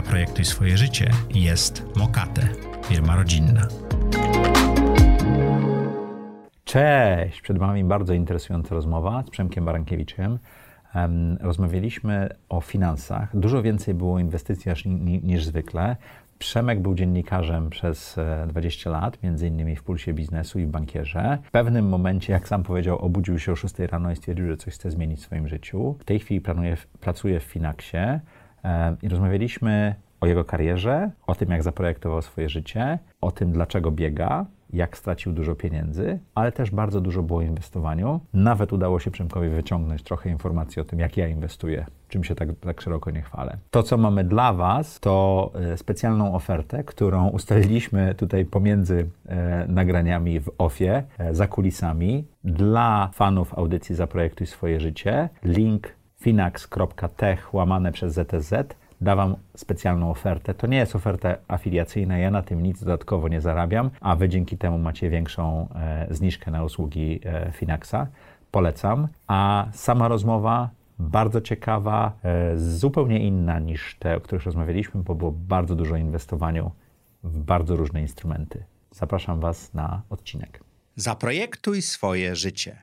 Zaprojektuj swoje życie jest Mokate, firma rodzinna. Cześć! Przed Wami bardzo interesująca rozmowa z Przemkiem Barankiewiczem. Rozmawialiśmy o finansach. Dużo więcej było inwestycji niż, zwykle. Przemek był dziennikarzem przez 20 e, lat, między innymi w Pulsie Biznesu i w Bankierze. W pewnym momencie, jak sam powiedział, obudził się o 6 rano i stwierdził, że coś chce zmienić w swoim życiu. W tej chwili planuje, pracuje w Finaxie i rozmawialiśmy o jego karierze, o tym, jak zaprojektował swoje życie, o tym, dlaczego biega, jak stracił dużo pieniędzy, ale też bardzo dużo było inwestowaniu. Nawet udało się Przemkowi wyciągnąć trochę informacji o tym, jak ja inwestuję, czym się tak, tak szeroko nie chwalę. To, co mamy dla Was, to e, specjalną ofertę, którą ustaliliśmy tutaj pomiędzy e, nagraniami w OFie, e, za kulisami, dla fanów audycji Zaprojektuj swoje życie. Link finax.tech łamane przez ZTZ dawam specjalną ofertę. To nie jest oferta afiliacyjna, ja na tym nic dodatkowo nie zarabiam, a wy dzięki temu macie większą e, zniżkę na usługi e, Finaxa. Polecam. A sama rozmowa bardzo ciekawa, e, zupełnie inna niż te, o których rozmawialiśmy, bo było bardzo dużo inwestowaniu w bardzo różne instrumenty. Zapraszam Was na odcinek. Zaprojektuj swoje życie.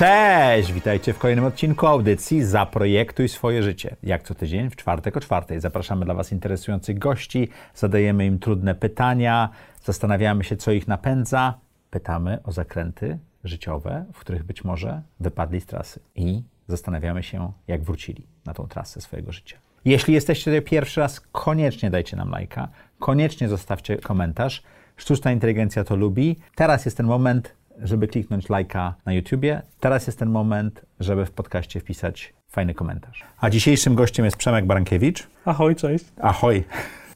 Cześć! Witajcie w kolejnym odcinku audycji Zaprojektuj swoje życie. Jak co tydzień w czwartek o czwartej zapraszamy dla Was interesujących gości, zadajemy im trudne pytania, zastanawiamy się, co ich napędza, pytamy o zakręty życiowe, w których być może wypadli z trasy i zastanawiamy się, jak wrócili na tą trasę swojego życia. Jeśli jesteście tutaj pierwszy raz, koniecznie dajcie nam lajka, koniecznie zostawcie komentarz. Sztuczna inteligencja to lubi. Teraz jest ten moment, żeby kliknąć lajka na YouTubie. Teraz jest ten moment, żeby w podcaście wpisać fajny komentarz. A dzisiejszym gościem jest Przemek Barankiewicz. Ahoj, cześć. Ahoj.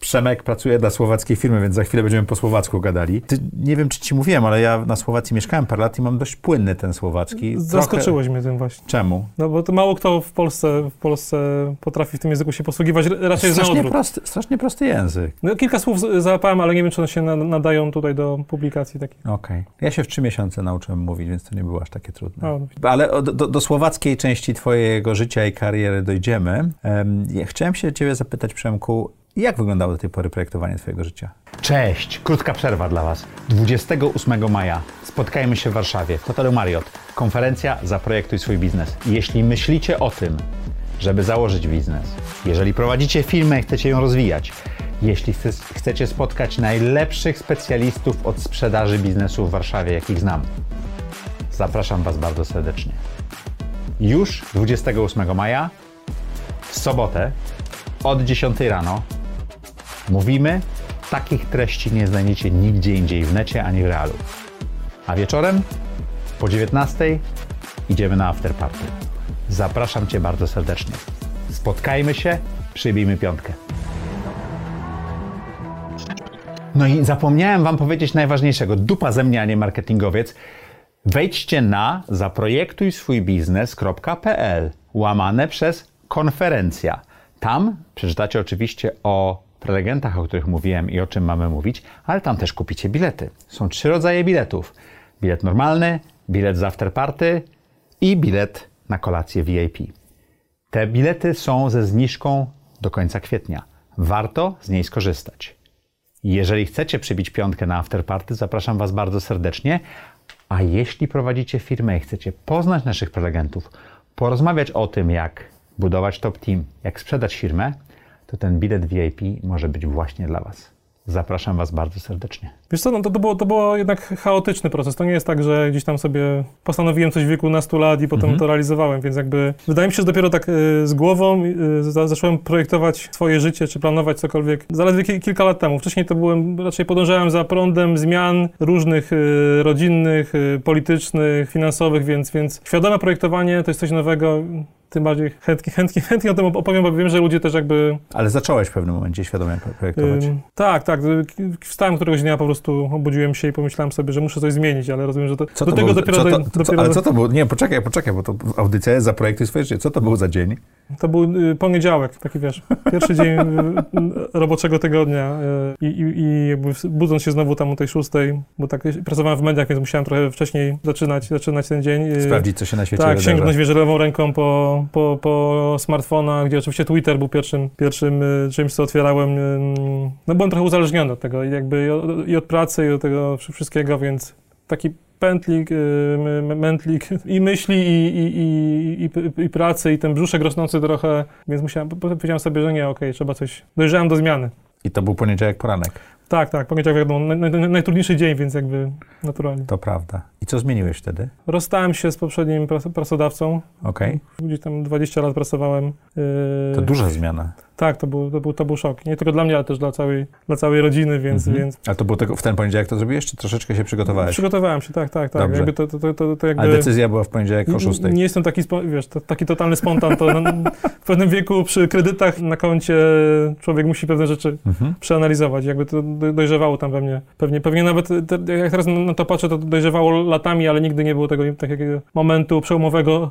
Przemek pracuje dla słowackiej firmy, więc za chwilę będziemy po słowacku gadali. Ty, nie wiem, czy ci mówiłem, ale ja na Słowacji mieszkałem parę lat i mam dość płynny ten słowacki. Zaskoczyłeś Trochę... mnie tym właśnie. Czemu? No bo to mało kto w Polsce, w Polsce potrafi w tym języku się posługiwać, raczej strasznie na prosty, strasznie prosty język. No, kilka słów załapałem, ale nie wiem, czy one się nadają tutaj do publikacji takich. Okej. Okay. Ja się w trzy miesiące nauczyłem mówić, więc to nie było aż takie trudne. O. Ale do, do, do, słowackiej części twojego życia i kariery dojdziemy. Um, ja chciałem się ciebie zapytać, Przemku, jak wyglądało do tej pory projektowanie Twojego życia? Cześć! Krótka przerwa dla Was. 28 maja spotkajmy się w Warszawie, w hotelu Marriott. Konferencja Zaprojektuj swój biznes. Jeśli myślicie o tym, żeby założyć biznes, jeżeli prowadzicie firmę i chcecie ją rozwijać, jeśli chcecie spotkać najlepszych specjalistów od sprzedaży biznesu w Warszawie, jakich znam, zapraszam Was bardzo serdecznie. Już 28 maja, w sobotę, od 10 rano Mówimy, takich treści nie znajdziecie nigdzie indziej w necie ani w realu. A wieczorem po 19 idziemy na afterparty. Zapraszam Cię bardzo serdecznie. Spotkajmy się, przybijmy piątkę. No i zapomniałem Wam powiedzieć najważniejszego. Dupa ze mnie, a nie marketingowiec. Wejdźcie na zaprojektuj swój biznes.pl łamane przez konferencja. Tam przeczytacie oczywiście o prelegentach, o których mówiłem i o czym mamy mówić, ale tam też kupicie bilety. Są trzy rodzaje biletów. Bilet normalny, bilet z afterparty i bilet na kolację VIP. Te bilety są ze zniżką do końca kwietnia. Warto z niej skorzystać. Jeżeli chcecie przybić piątkę na afterparty, zapraszam Was bardzo serdecznie. A jeśli prowadzicie firmę i chcecie poznać naszych prelegentów, porozmawiać o tym, jak budować top team, jak sprzedać firmę, to ten bilet VIP może być właśnie dla Was. Zapraszam Was bardzo serdecznie. Wiesz co, no to, to, było, to było jednak chaotyczny proces. To nie jest tak, że gdzieś tam sobie postanowiłem coś w wieku nastu lat i potem mhm. to realizowałem, więc jakby wydaje mi się, że dopiero tak y, z głową y, zacząłem projektować swoje życie, czy planować cokolwiek zaledwie ki kilka lat temu. Wcześniej to byłem, raczej podążałem za prądem zmian różnych y, rodzinnych, politycznych, finansowych, więc, więc świadome projektowanie to jest coś nowego tym bardziej chętnie, chętnie, chętnie o tym opowiem, bo wiem, że ludzie też jakby... Ale zacząłeś w pewnym momencie świadomie projektować. Ym, tak, tak. Wstałem któregoś dnia, po prostu obudziłem się i pomyślałem sobie, że muszę coś zmienić, ale rozumiem, że to, co do to tego był, dopiero... Co to, do, to, dopiero ale co to było? Nie, poczekaj, poczekaj, bo to audycja jest Zaprojektuj swoje życie. Co to był za dzień? To był y, poniedziałek, taki wiesz, pierwszy dzień y, roboczego tygodnia y, i, i, i jakby budząc się znowu tam o tej szóstej, bo tak pracowałem w mediach, więc musiałem trochę wcześniej zaczynać, zaczynać ten dzień. Sprawdzić, co się na świecie Tak, wydarza. sięgnąć wiesz, lewą ręką po, po, po smartfona, gdzie oczywiście Twitter był pierwszym, pierwszym czymś, co otwierałem. No byłem trochę uzależniony od tego i jakby i od pracy, i od tego wszystkiego, więc taki pętlik, mętlik i myśli, i, i, i, i, pracy, i ten brzuszek rosnący trochę, więc musiałem, powiedziałem sobie, że nie, okej, trzeba coś, dojrzałem do zmiany. I to był poniedziałek poranek. Tak, tak, poniedziałek wiadomo, naj, naj, najtrudniejszy dzień, więc jakby naturalnie. To prawda. I co zmieniłeś wtedy? Rozstałem się z poprzednim pracodawcą. Okej. Okay. Gdzieś tam 20 lat pracowałem. Yy... To duża zmiana. Tak, to był, to, był, to był szok. Nie tylko dla mnie, ale też dla całej, dla całej rodziny, więc... Mhm. więc... A to było tego, w ten poniedziałek to zrobiłeś, czy troszeczkę się przygotowałeś? Przygotowałem się, tak, tak, tak. Dobrze. Jakby to, to, to, to jakby... Ale decyzja była w poniedziałek o 6. Nie, nie jestem taki, wiesz, taki totalny spontan, to w pewnym wieku przy kredytach na koncie człowiek musi pewne rzeczy mhm. przeanalizować. Jakby to dojrzewało tam we mnie. Pewnie, pewnie nawet, jak teraz na to patrzę, to dojrzewało latami, ale nigdy nie było tego takiego momentu przełomowego,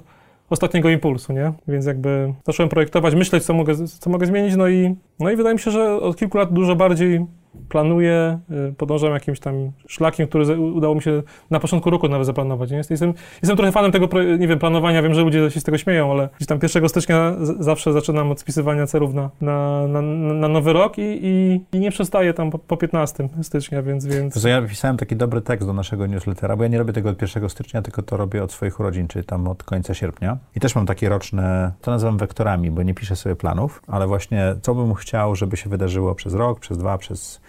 ostatniego impulsu, nie? Więc jakby zacząłem projektować, myśleć, co mogę, co mogę zmienić, no i, no i wydaje mi się, że od kilku lat dużo bardziej planuję, y, podążam jakimś tam szlakiem, który udało mi się na początku roku nawet zaplanować. Jestem, jestem trochę fanem tego, nie wiem, planowania, wiem, że ludzie się z tego śmieją, ale gdzieś tam 1 stycznia zawsze zaczynam od spisywania celów na, na, na, na nowy rok i, i, i, nie przestaję tam po, po 15 stycznia, więc... więc... To ja pisałem taki dobry tekst do naszego newslettera, bo ja nie robię tego od 1 stycznia, tylko to robię od swoich urodzin, czyli tam od końca sierpnia. I też mam takie roczne, to nazywam wektorami, bo nie piszę sobie planów, ale właśnie co bym chciał, żeby się wydarzyło przez rok, przez dwa, przez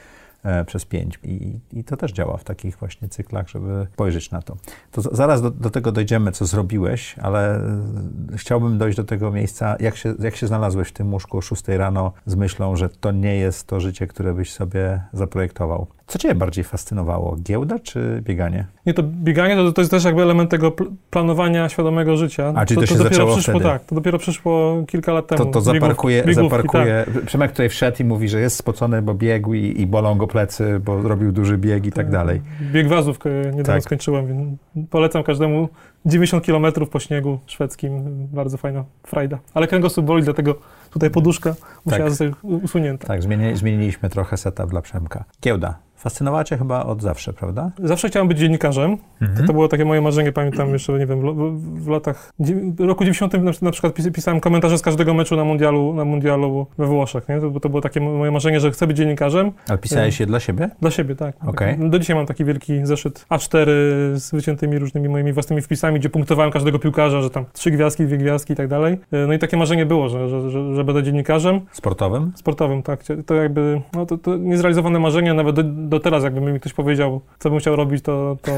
przez pięć. I, I, to też działa w takich właśnie cyklach, żeby spojrzeć na to. To zaraz do, do, tego dojdziemy, co zrobiłeś, ale e, chciałbym dojść do tego miejsca, jak się, jak się znalazłeś w tym łóżku o 6 rano z myślą, że to nie jest to życie, które byś sobie zaprojektował. Co Cię bardziej fascynowało, giełda czy bieganie? Nie, to bieganie to, to jest też jakby element tego pl planowania świadomego życia. A, czyli to, to, się to dopiero zaczęło przyszło, wtedy? Tak, to dopiero przyszło kilka lat temu. To, to zaparkuje, biegówki, zaparkuje. Tak. Przemek tutaj wszedł i mówi, że jest spocony, bo biegł i, i bolą go plecy, bo robił duży bieg i tak, tak dalej. Bieg wazów niedawno tak. skończyłem, więc polecam każdemu 90 km po śniegu szwedzkim. Bardzo fajna frajda. Ale kręgosłup boli, dlatego tutaj poduszka musiała tak. zostać usunięta. Tak, zmieni, zmieniliśmy trochę setup dla Przemka. Giełda. Fascynowała Cię chyba od zawsze, prawda? Zawsze chciałem być dziennikarzem. Mhm. To, to, było takie moje marzenie, pamiętam jeszcze, nie wiem, w, w latach... W roku 90 na, na przykład pisałem komentarze z każdego meczu na mundialu, na mundialu we Włoszech, nie? To, to było takie moje marzenie, że chcę być dziennikarzem. Ale pisałeś je dla siebie? Dla siebie, tak. Okay. Do dzisiaj mam taki wielki zeszyt A4 z wyciętymi różnymi moimi własnymi wpisami, gdzie punktowałem każdego piłkarza, że tam trzy gwiazdki, dwie gwiazdki i tak dalej. No i takie marzenie było, że, że, że, że będę dziennikarzem. Sportowym? Sportowym, tak. To jakby, no to, to niezrealizowane marzenie, nawet do, do teraz jakby mi ktoś powiedział, co bym chciał robić, to, to,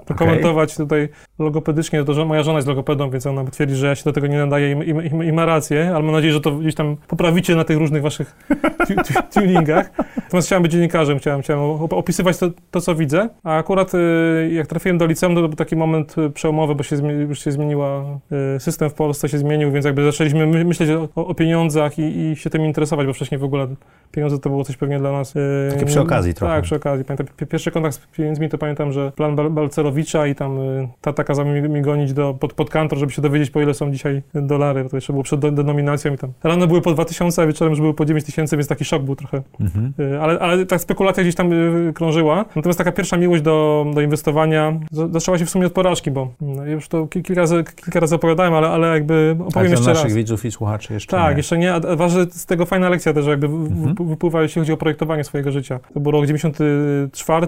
to okay. komentować tutaj logopedycznie. To, że moja żona jest logopedą, więc ona twierdzi, że ja się do tego nie nadaję i, i, i ma rację, ale mam nadzieję, że to gdzieś tam poprawicie na tych różnych waszych tuningach. Natomiast chciałem być dziennikarzem, chciałem, chciałem opisywać to, to co widzę, a akurat y, jak trafiłem do liceum, to był taki moment y, przełomowy, bo się, już się zmieniła, y, system w Polsce się zmienił, więc jakby zaczęliśmy myśleć o, o pieniądzach i, i, się tym interesować, bo wcześniej w ogóle pieniądze to było coś pewnie dla nas... Takie przy okazji trochę. Tak, przy okazji. Pamiętam, pierwszy kontakt z pieniędzmi to pamiętam, że plan Balcerowicza i tam y, tata kazał mi, mi gonić do, pod, pod kantor, żeby się dowiedzieć, po ile są dzisiaj dolary. To jeszcze było przed denominacją i tam. Rano były po 2000, a wieczorem już były po 9000, więc taki szok był trochę. Mhm. Y, ale, ale ta spekulacja gdzieś tam y, krążyła. Natomiast taka pierwsza miłość do, do inwestowania zaczęła się w sumie od porażki, bo no, już to kilka razy, kilka razy opowiadałem, ale, ale jakby opowiem jeszcze naszych raz. widzów i słuchaczy jeszcze Tak, nie. jeszcze nie. A z tego fajna lekcja też, jakby mhm. wypływa, jeśli chodzi o projektowanie swojego życia. To był rok 94,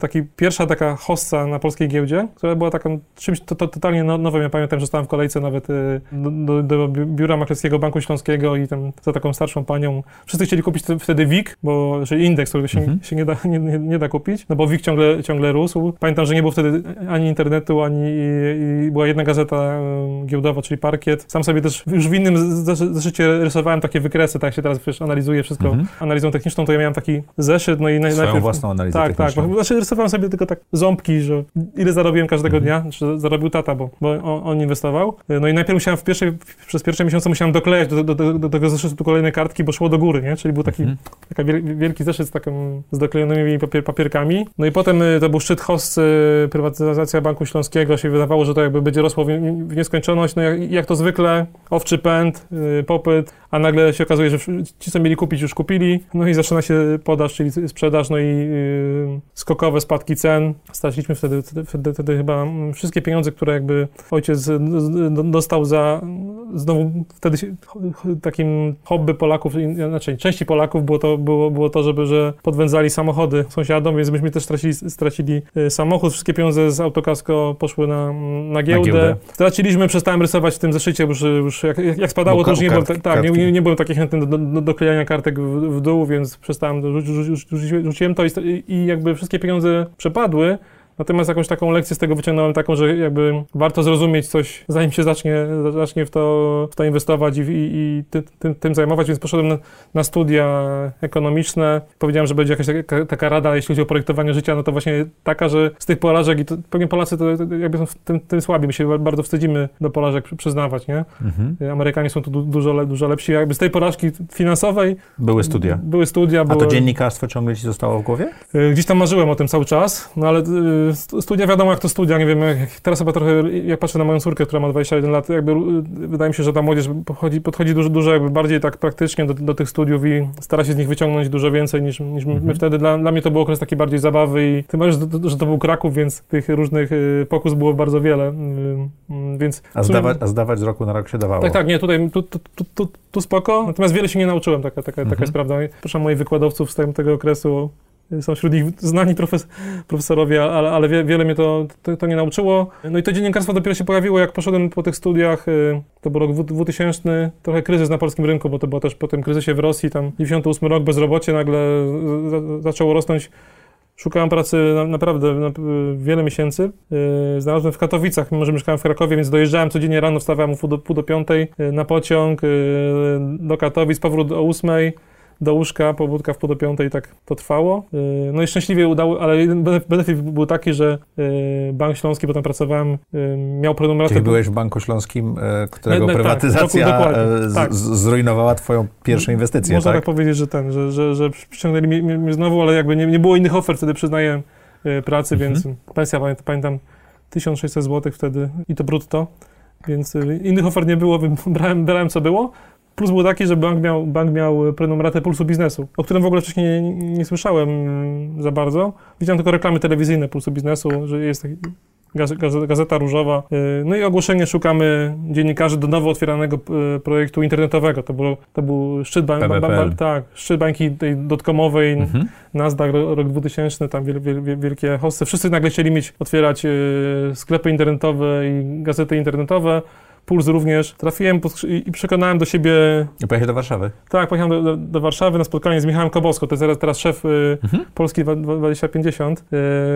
taki pierwsza taka hossa na polskiej giełdzie, która była taką czymś to, to, totalnie no, nowym. Ja pamiętam, że stałem w kolejce nawet y, do, do, biura maklerskiego Banku Śląskiego i tam za taką starszą panią. Wszyscy chcieli kupić wtedy WIG, bo, czyli indeks, który się, mhm. się nie, da, nie, nie, nie, da kupić, no bo WIG ciągle, ciągle rósł. Pamiętam, że nie było wtedy ani internetu, ani i, i była jedna gazeta giełdowa, czyli Parkiet. Sam sobie też już w innym zeszycie rysowałem takie wykresy, tak się teraz wiesz, analizuję wszystko mhm. analizą techniczną, to ja miałem taki zeszyt, no i Swoją najpierw... własną analizę Tak, tak, znaczy rysowałem sobie tylko tak ząbki, że ile zarobiłem każdego dnia, zarobił tata, bo, bo on, on inwestował. No i najpierw musiałem w pierwszej, przez pierwsze miesiące musiałem doklejać do, do, do, do tego zeszytu kolejne kartki, bo szło do góry, nie? Czyli był taki, taki wielki zeszyt z, takim, z doklejonymi papier, papierkami. No i potem y, to był szczyt host, prywatyzacja Banku Śląskiego, się wydawało, że to jakby będzie rosło w, w nieskończoność. No jak, jak to zwykle, owczy pęd, y, popyt, a nagle się okazuje, że ci, co mieli kupić, już kupili. No i zaczyna się podaż, czyli sprzedaż, no i yy, skokowe spadki cen. Straciliśmy wtedy, wtedy, wtedy chyba wszystkie pieniądze, które jakby ojciec dostał za, znowu wtedy takim hobby Polaków, znaczy części Polaków było to, było, było to żeby że podwędzali samochody sąsiadom, więc myśmy też stracili, stracili y, samochód. Wszystkie pieniądze z autokasko poszły na, na, giełdę. na giełdę. Straciliśmy, przestałem rysować w tym zeszycie, już, już jak, jak spadało, to już nie było, tak, nie, nie, nie byłem taki chętny do, do, do klejania kartek w, w, dół, więc przestałem, rzuciłem to i, i jakby wszystkie pieniądze przepadły, Natomiast jakąś taką lekcję z tego wyciągnąłem taką, że jakby warto zrozumieć coś, zanim się zacznie, zacznie w, to, w to inwestować i, i, i ty, tym, tym zajmować, więc poszedłem na, na, studia ekonomiczne. Powiedziałem, że będzie jakaś taka, taka, rada, jeśli chodzi o projektowanie życia, no to właśnie taka, że z tych porażek, i to, pewnie Polacy to, to jakby są w tym, tym słabi, my się bardzo wstydzimy do porażek przyznawać, nie? Mhm. Amerykanie są tu dużo, dużo lepsi. Jakby z tej porażki finansowej... Były studia. Były studia. A to dziennikarstwo ciągle ci zostało w głowie? Y, gdzieś tam marzyłem o tym cały czas, no ale y, studia wiadomo jak to studia, nie wiem, teraz chyba trochę, jak patrzę na moją córkę, która ma 21 lat, jakby wydaje mi się, że ta młodzież podchodzi, podchodzi dużo, dużo jakby bardziej tak praktycznie do, do tych studiów i stara się z nich wyciągnąć dużo więcej niż, niż my mhm. wtedy. Dla, dla mnie to był okres taki bardziej zabawy i tym bardziej, że, że to był Kraków, więc tych różnych y, pokus było bardzo wiele, y, y, więc... A, sumie... zdawać, a zdawać z roku na rok się dawało? Tak, tak, nie, tutaj, tu, tu, tu, tu, tu spoko, natomiast wiele się nie nauczyłem, taka, taka, mhm. taka jest prawda. Proszę moich wykładowców z tego okresu są wśród nich znani profes profesorowie, ale, ale wie, wiele mnie to, to, to, nie nauczyło. No i to dziennikarstwo dopiero się pojawiło, jak poszedłem po tych studiach, y, to był rok 2000, trochę kryzys na polskim rynku, bo to było też po tym kryzysie w Rosji, tam 98 rok, bezrobocie nagle zaczęło rosnąć. Szukałem pracy na, naprawdę na, wiele miesięcy. Yy, znalazłem w Katowicach, mimo że mieszkałem w Krakowie, więc dojeżdżałem codziennie rano, wstawałem o pół do, pół do piątej na pociąg do Katowic, powrót o ósmej do łóżka, pobudka w pół do piątej, tak to trwało. Y, no i szczęśliwie udało, ale jeden benefit był taki, że y, Bank Śląski, bo tam pracowałem, y, miał prenumeratę... Czyli byłeś w Banku Śląskim, którego nie, nie, tak, prywatyzacja tak, tak. zrujnowała twoją pierwszą inwestycję, Można tak? tak powiedzieć, że ten, że, że, że przyciągnęli mnie, mnie znowu, ale jakby nie, nie było innych ofert, wtedy przyznaję pracy, mhm. więc pensja, pamiętam, 1600 zł wtedy i to brutto, więc innych ofert nie było, brałem, brałem co było. Plus był taki, że bank miał, bank miał prenumeratę Pulsu Biznesu, o którym w ogóle wcześniej nie, nie słyszałem za bardzo. Widziałem tylko reklamy telewizyjne Pulsu Biznesu, że jest taki Gazeta Różowa. Y, no i ogłoszenie szukamy dziennikarzy do nowo otwieranego y, projektu internetowego. To, było, to był szczyt, ba, ba, ba, tak, szczyt bańki tej dotkomowej, mhm. Nasdaq rok 2000, tam wiel, wiel, wielkie hosty. Wszyscy nagle chcieli mieć, otwierać y, sklepy internetowe i gazety internetowe. Puls również. Trafiłem i przekonałem do siebie... I pojechałeś do Warszawy? Tak, pojechałem do, do, Warszawy na spotkanie z Michałem Kobowsko, to jest teraz, teraz szef y, mhm. Polski 2050,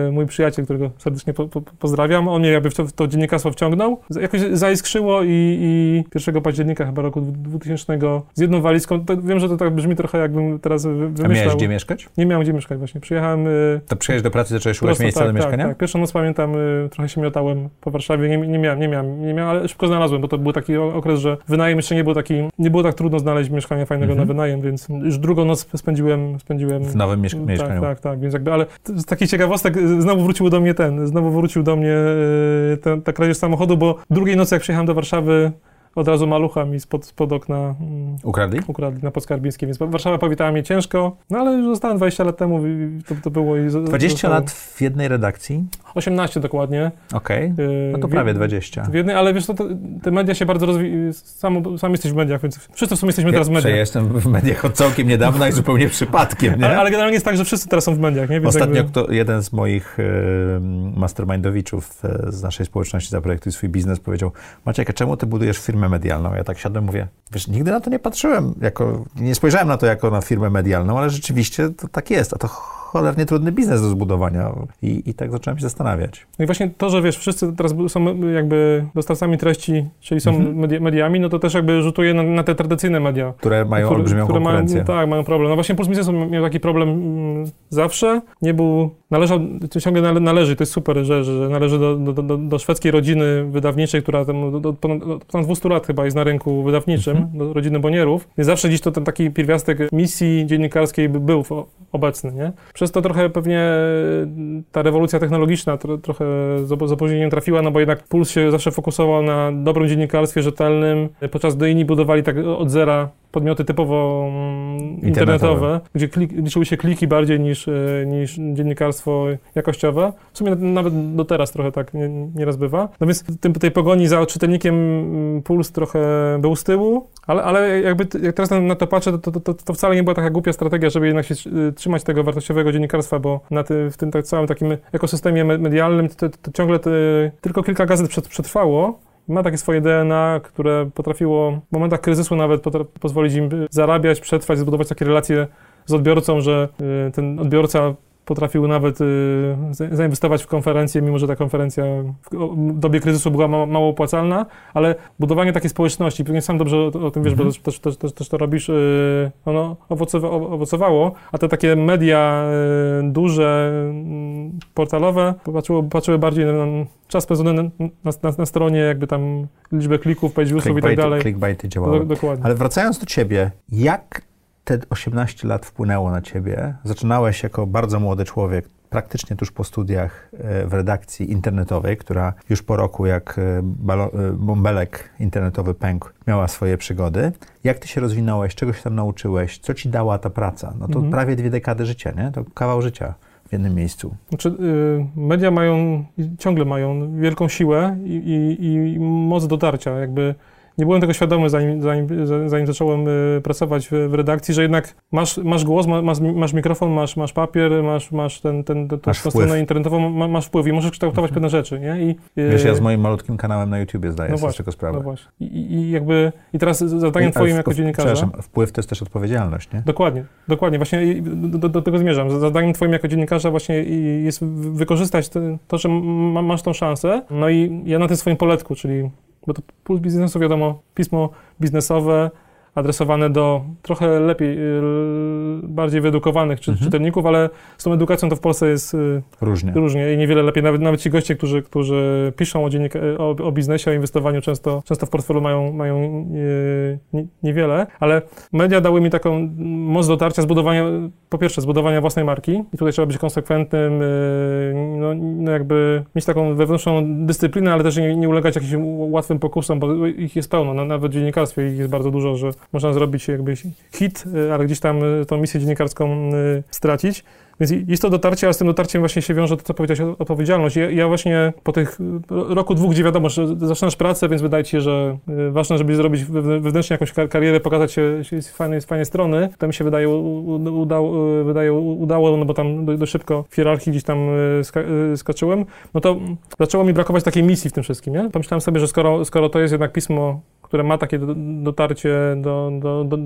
y, mój przyjaciel, którego serdecznie po, po, pozdrawiam. On mnie jakby w to, w to dziennikarstwo wciągnął. Jakoś zaiskrzyło i, i 1 października chyba roku 2000 z jedną walizką, wiem, że to tak brzmi trochę jakbym teraz wymyślał. A miałeś gdzie mieszkać? Nie miałem gdzie mieszkać właśnie. Przyjechałem... Y, to przyjechałeś do pracy, zacząłeś szukać miejsca tak, do mieszkania? Tak, tak. Pierwszą noc pamiętam, trochę się miotałem po Warszawie, nie, nie, miałem, nie miałem, nie miałem, ale szybko znalazłem bo to był taki okres, że wynajem jeszcze nie był taki, nie było tak trudno znaleźć mieszkania fajnego mhm. na wynajem, więc już drugą noc spędziłem, spędziłem w nowym miesz- tak, mieszkaniu. Tak, tak, więc jakby, ale z takich ciekawostek znowu wrócił do mnie ten, znowu wrócił do mnie ten, ta kradzież samochodu, bo drugiej nocy jak przyjechałem do Warszawy, od razu malucha mi spod, spod okna mm, ukradli? ukradli na Podskarbińskiej, więc Warszawa powitała mnie ciężko, no ale już zostałem 20 lat temu, to, to było i 20 zostało. lat w jednej redakcji? 18 dokładnie. Okej, okay. no to prawie 20. W jednej, ale wiesz, to, te media się bardzo rozwijają, sam, sam jesteś w mediach, więc wszyscy w sumie jesteśmy teraz w mediach. Ja jestem w mediach od całkiem niedawna i zupełnie przypadkiem, nie? Ale, ale, generalnie jest tak, że wszyscy teraz są w mediach, nie? Więc Ostatnio jakby... to jeden z moich y, mastermindowiczów y, z naszej społeczności Zaprojektuj swój biznes powiedział, Maciek, czemu ty budujesz firmę medialną? Ja tak siadłem mówię, wiesz, nigdy na to nie patrzyłem, jako, nie spojrzałem na to jako na firmę medialną, ale rzeczywiście to tak jest, a to cholernie trudny biznes do zbudowania i, i tak zacząłem się zastanawiać. No i właśnie to, że wiesz, wszyscy teraz są jakby dostawcami treści, czyli są mhm. media, mediami, no to też jakby rzutuje na, na te tradycyjne media. Które mają które, olbrzymią które konkurencję. Mają, tak, mają problem. No właśnie Puls Biznesu miał taki problem mm, zawsze, nie był, należał, ciągle nale, należy, to jest super, że, że należy do, do, do, do szwedzkiej rodziny wydawniczej, która tam, do, ponad, ponad 200 lat chyba jest na rynku wydawniczym, mhm. do rodziny Bonierów. I zawsze gdzieś to ten taki pierwiastek misji dziennikarskiej był obecny, nie? Przez to trochę pewnie ta rewolucja technologiczna tro, trochę z opóźnieniem trafiła, no bo jednak Puls się zawsze fokusował na dobrym dziennikarstwie rzetelnym, podczas do inni budowali tak od zera podmioty typowo mm, internetowe, gdzie klik, liczyły się kliki bardziej niż, e, niż dziennikarstwo jakościowe. W sumie nawet do teraz trochę tak nie, nieraz bywa. No więc tym, tej pogoni za czytelnikiem mm, Puls trochę był z tyłu, ale, ale jakby jak teraz na, to patrzę, to, to, to, to, wcale nie była taka głupia strategia, żeby jednak się e, trzymać tego wartościowego dziennikarstwa, bo na ty, w tym tak całym takim ekosystemie medialnym to, to ciągle tylko kilka gazet przetrwało, ma takie swoje DNA, które potrafiło w momentach kryzysu nawet pozwolić im zarabiać, przetrwać, zbudować takie relacje z odbiorcą, że y, ten odbiorca potrafił nawet y, zainwestować w konferencję, mimo że ta konferencja w dobie kryzysu była mało opłacalna, ale budowanie takiej społeczności, pewnie sam dobrze o, tym wiesz, bo mhm. też, też, też, też to robisz, y, ono owocowało, a te takie media duże, mm, portalowe patrzyły, patrzyły bardziej na czas spędzony na, na, na, stronie, jakby tam liczbę klików, page viewsów i tak dalej. Clickbaity działały. Do, dokładnie. Ale wracając do ciebie, jak te 18 lat wpłynęło na ciebie? Zaczynałeś jako bardzo młody człowiek, praktycznie tuż po studiach e, w redakcji internetowej, która już po roku, jak e, e, bąbelek internetowy pękł, miała swoje przygody. Jak ty się rozwinąłeś? Czego się tam nauczyłeś? Co ci dała ta praca? No to mhm. prawie dwie dekady życia, nie? To kawał życia w jednym miejscu. Znaczy, y, media mają, ciągle mają wielką siłę i, i, i moc dotarcia. Jakby nie byłem tego świadomy, zanim, zanim, zanim zacząłem y, pracować w, redakcji, że jednak masz, masz głos, masz, masz mikrofon, masz, masz papier, masz, masz, ten, ten, ten, masz tą stronę internetową, masz wpływ i możesz kształtować mhm. pewne rzeczy, nie? I, y, Wiesz, ja z moim malutkim kanałem na YouTubie zdaję no sobie z tego sprawę. No właśnie. I, I, jakby, i teraz zadaniem I, twoim jako dziennikarza... Przepraszam, wpływ to jest też odpowiedzialność, nie? Dokładnie, dokładnie. Właśnie do, do, do tego zmierzam. Zadaniem twoim jako dziennikarza właśnie jest wykorzystać to, że masz tą szansę, no i ja na tym swoim poletku, czyli bo to puls biznesu, wiadomo, pismo biznesowe, adresowane do trochę lepiej, y, bardziej wyedukowanych czy, mhm. czytelników, ale z tą edukacją to w Polsce jest y, różnie, różnie i niewiele lepiej. Nawet, nawet ci goście, którzy, którzy piszą o, dziennik, o, o biznesie, o inwestowaniu, często, często w portfelu mają, mają nie, niewiele, ale media dały mi taką moc dotarcia, zbudowania, po pierwsze, zbudowania własnej marki i tutaj trzeba być konsekwentnym, y, no, no jakby mieć taką wewnętrzną dyscyplinę, ale też nie, nie ulegać jakimś łatwym pokusom, bo ich jest pełno, no, nawet w dziennikarstwie ich jest bardzo dużo, że można zrobić jakby hit, y, ale gdzieś tam y, tą misję dziennikarską y, stracić. Więc jest to dotarcie, a z tym dotarciem właśnie się wiąże to, co powiedziałeś, odpowiedzialność. Ja, ja, właśnie po tych roku, dwóch, gdzie wiadomo, że zaczynasz pracę, więc wydaje ci się, że ważne, żeby zrobić wewnętrznie jakąś karierę, pokazać się z fajnej, z fajnej strony. To mi się wydaje, udało, wydaje, udało no bo tam dość szybko w hierarchii gdzieś tam ska, skaczyłem. No to zaczęło mi brakować takiej misji w tym wszystkim, nie? Pomyślałem sobie, że skoro, skoro to jest jednak pismo które ma takie dotarcie do, do, do,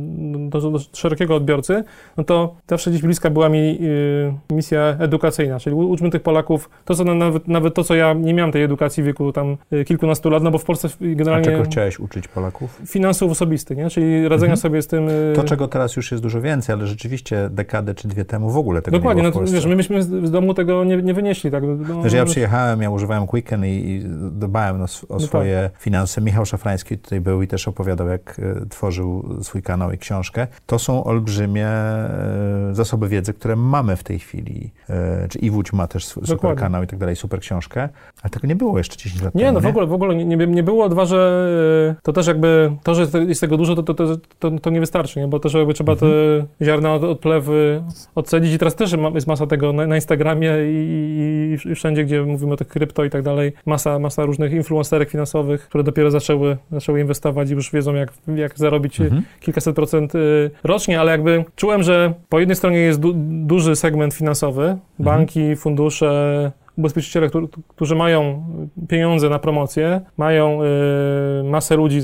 do, szerokiego odbiorcy, no to zawsze gdzieś bliska była mi y, misja edukacyjna, czyli uczmy tych Polaków, to co nawet, nawet to, co ja nie miałem tej edukacji w wieku tam y, kilkunastu lat, no bo w Polsce generalnie... A czego chciałeś uczyć Polaków? Finansów osobistych, nie? Czyli radzenia mhm. sobie z tym... Y, to, czego teraz już jest dużo więcej, ale rzeczywiście dekadę czy dwie temu w ogóle tego Dokładnie, nie było no, wiesz, my myśmy z domu tego nie, nie wynieśli, tak? No, wiesz, ja przyjechałem, ja używałem Quicken i, i dbałem o, o no swoje tak. finanse. Michał Szafrański tutaj był i też opowiadał, jak e, tworzył swój kanał i książkę, to są olbrzymie e, zasoby wiedzy, które mamy w tej chwili. E, czy Iwódź ma też super Dokładnie. kanał i tak dalej, super książkę, ale tego nie było jeszcze 10 lat nie, temu. No, nie, no w ogóle, w ogóle nie, nie, nie było. Dwa, że to też jakby, to, że jest tego dużo, to, to, to, to, to nie wystarczy, nie? bo też jakby trzeba mhm. te ziarna od, odplewy odcedzić i teraz też jest masa tego na, na Instagramie i, i, i, wszędzie, gdzie mówimy o tych krypto i tak dalej, masa, masa różnych influencerek finansowych, które dopiero zaczęły, zaczęły inwestować i już wiedzą, jak jak, zarobić mhm. kilkaset procent y, rocznie, ale jakby czułem, że po jednej stronie jest du duży segment finansowy, mhm. banki, fundusze, ubezpieczyciele, którzy mają pieniądze na promocję, mają y, masę ludzi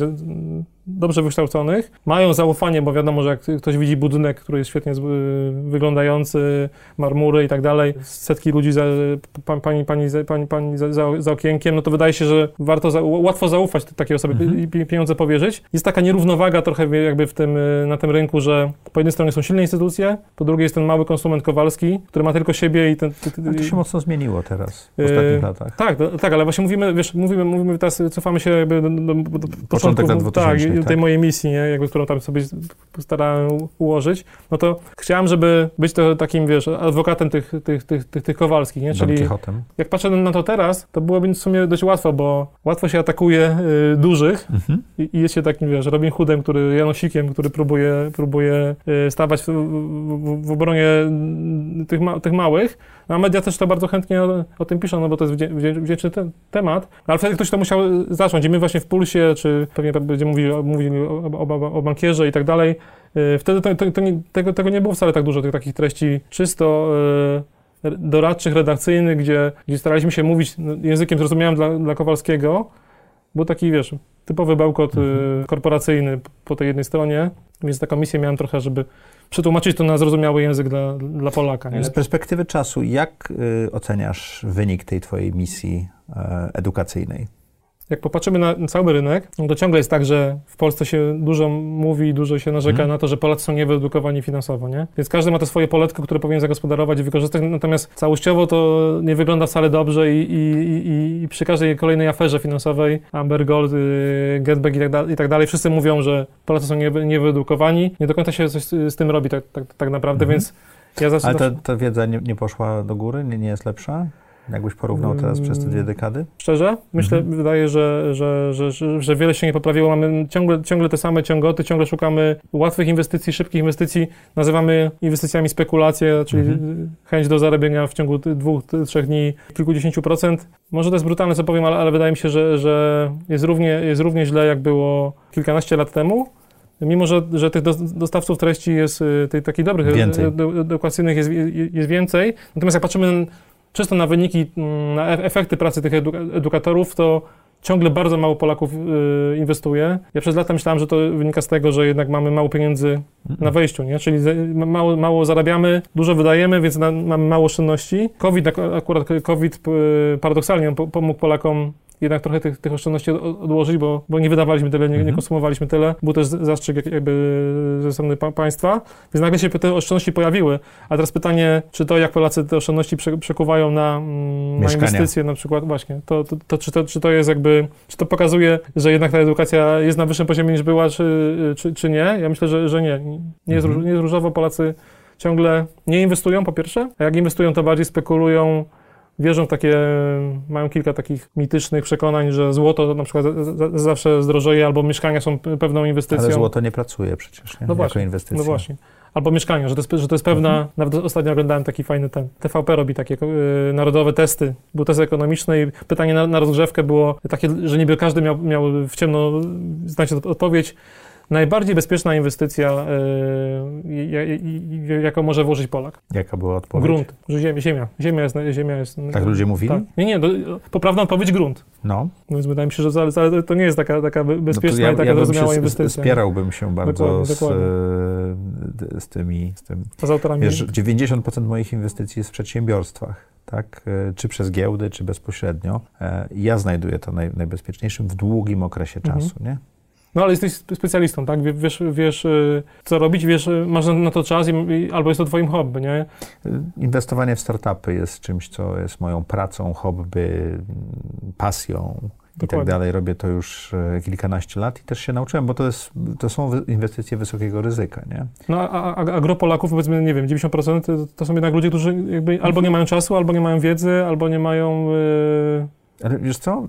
dobrze wykształconych, mają zaufanie, bo wiadomo, że jak ktoś widzi budynek, który jest świetnie wyglądający, marmury i tak dalej, setki ludzi, za, pani, pani, pani, pani za, za, okienkiem, no to wydaje się, że warto, za, łatwo zaufać takiej osobie mhm. i pieniądze powierzyć. Jest taka nierównowaga trochę jakby w tym, na tym rynku, że po jednej stronie są silne instytucje, po drugiej jest ten mały konsument Kowalski, który ma tylko siebie i ten... to się mocno zmieniło teraz, w ostatnich yy, latach. Tak, tak, ale właśnie mówimy, wiesz, mówimy, mówimy teraz, cofamy się jakby do, do, do początku, lat 2000, tak, tej tak. mojej misji, nie, jakby, którą tam sobie starałem ułożyć, no to chciałem, żeby być to takim, wiesz, adwokatem tych, tych, tych, tych, tych Kowalskich, nie? Czyli jak patrzę na to teraz, to byłoby w sumie dość łatwo, bo łatwo się atakuje y, dużych mhm. i, i, jest się takim, wiesz, Robin Hoodem, który, Janosikiem, który próbuje, próbuje y, stawać w, w, w obronie tych, ma, tych małych, no, a media też to bardzo chętnie o, o tym piszą, no bo to jest wdzięczny te, temat, ale wtedy ktoś to musiał zacząć i my właśnie w Pulsie, czy pewnie będziemy mówili, mówili o, o, o bankierze i tak dalej, y, wtedy to, to, to nie, tego, tego nie było wcale tak dużo, tych takich treści czysto y, doradczych, redakcyjnych, gdzie, gdzie staraliśmy się mówić językiem zrozumiałym dla, dla Kowalskiego, był taki, wiesz, typowy bełkot y, mhm. korporacyjny po tej jednej stronie, więc taką misję miałem trochę, żeby przetłumaczyć to na zrozumiały język dla, dla Polaka. Nie? Z perspektywy czasu, jak y, oceniasz wynik tej twojej misji y, edukacyjnej? Jak popatrzymy na cały rynek, to ciągle jest tak, że w Polsce się dużo mówi, dużo się narzeka hmm. na to, że Polacy są niewyedukowani finansowo, nie? Więc każdy ma to swoje poletko, które powinien zagospodarować i wykorzystać, natomiast całościowo to nie wygląda wcale dobrze i, i, i, i przy każdej kolejnej aferze finansowej, Amber Gold, y, Getback i tak, da, i tak dalej, wszyscy mówią, że Polacy są nie, niewyedukowani. Nie do końca się coś z tym robi tak, tak, tak naprawdę, hmm. więc ja zawsze... Ale ta, ta wiedza nie, nie poszła do góry? Nie, nie jest lepsza? Jakbyś porównał teraz przez te dwie mm. dekady? Szczerze? Myślę, mhm. wydaje, że, że, że, że, wiele się nie poprawiło. Mamy ciągle, ciągle te same ciągoty, ciągle szukamy łatwych inwestycji, szybkich inwestycji. Nazywamy inwestycjami spekulacje, czyli mhm. chęć do zarabiania w ciągu dwóch, trzech dni kilkudziesięciu procent. Może to jest brutalne, co powiem, ale, ale wydaje mi się, że, że jest, równie, jest równie źle, jak było kilkanaście lat temu. Mimo, że, że tych dostawców treści jest, y, tych takich dobrych, więcej. edukacyjnych jest, jest więcej. Natomiast jak patrzymy czysto na wyniki, mm, na e-, efekty pracy tych edukatorów, to ciągle bardzo mało Polaków y, inwestuje. Ja przez lata myślałem, że to wynika z tego, że jednak mamy mało pieniędzy na wejściu, nie? czyli mało, mało zarabiamy, dużo wydajemy, więc mamy mało oszczędności. COVID, akurat COVID paradoksalnie pomógł Polakom jednak trochę tych, tych oszczędności odłożyć, bo, bo nie wydawaliśmy tyle, nie, nie mhm. konsumowaliśmy tyle. Był też zastrzyk jakby ze strony państwa, więc nagle się te oszczędności pojawiły. A teraz pytanie, czy to, jak Polacy te oszczędności przekuwają na, mm, na inwestycje na przykład, właśnie, to, to, to, czy to, czy to jest jakby, czy to pokazuje, że jednak ta edukacja jest na wyższym poziomie niż była, czy, czy, czy nie? Ja myślę, że, że nie. Nie jest, mhm. nie jest różowo, Polacy ciągle nie inwestują po pierwsze, a jak inwestują, to bardziej spekulują, wierzą w takie, mają kilka takich mitycznych przekonań, że złoto na przykład zawsze zdrożeje, albo mieszkania są pewną inwestycją. Ale złoto nie pracuje przecież, nie? No właśnie, jako inwestycja. No właśnie. Albo mieszkania, że to jest, że to jest pewna, mhm. nawet ostatnio oglądałem taki fajny ten, TVP robi takie yy, narodowe testy, był test ekonomiczny i pytanie na, na rozgrzewkę było takie, że niby każdy miał, miał w ciemno znać odpowiedź, najbardziej bezpieczna inwestycja, yy, jaką może włożyć Polak. Jaka była odpowiedź? Grunt, ziemia. Ziemia, ziemia jest... Ziemia jest tak ludzie mówili? Tak. Nie, nie, poprawna odpowiedź grunt. No. Więc wydaje mi się, że to nie jest taka, taka bezpieczna no ja, i taka ja zrozumiała inwestycja. Spierałbym się bardzo dokładnie, z, dokładnie. z tymi... Z, tym. z autorami. Wiesz, 90% moich inwestycji jest w przedsiębiorstwach tak? E, czy przez giełdy, czy bezpośrednio. E, ja znajduję to naj, najbezpieczniejszym w długim okresie mhm. czasu, nie? No ale jesteś specjalistą, tak? Wiesz, wiesz y, co robić, wiesz, y, masz na to czas i, albo jest to twoim hobby, nie? Inwestowanie w startupy jest czymś, co jest moją pracą, hobby, pasją i tak dalej. Robię to już y, kilkanaście lat i też się nauczyłem, bo to, jest, to są inwestycje wysokiego ryzyka, nie? No a, a, a gro Polaków, powiedzmy, nie wiem, 90% to, to są jednak ludzie, którzy jakby albo nie mają czasu, albo nie mają wiedzy, albo nie mają... Yy ale wiesz co,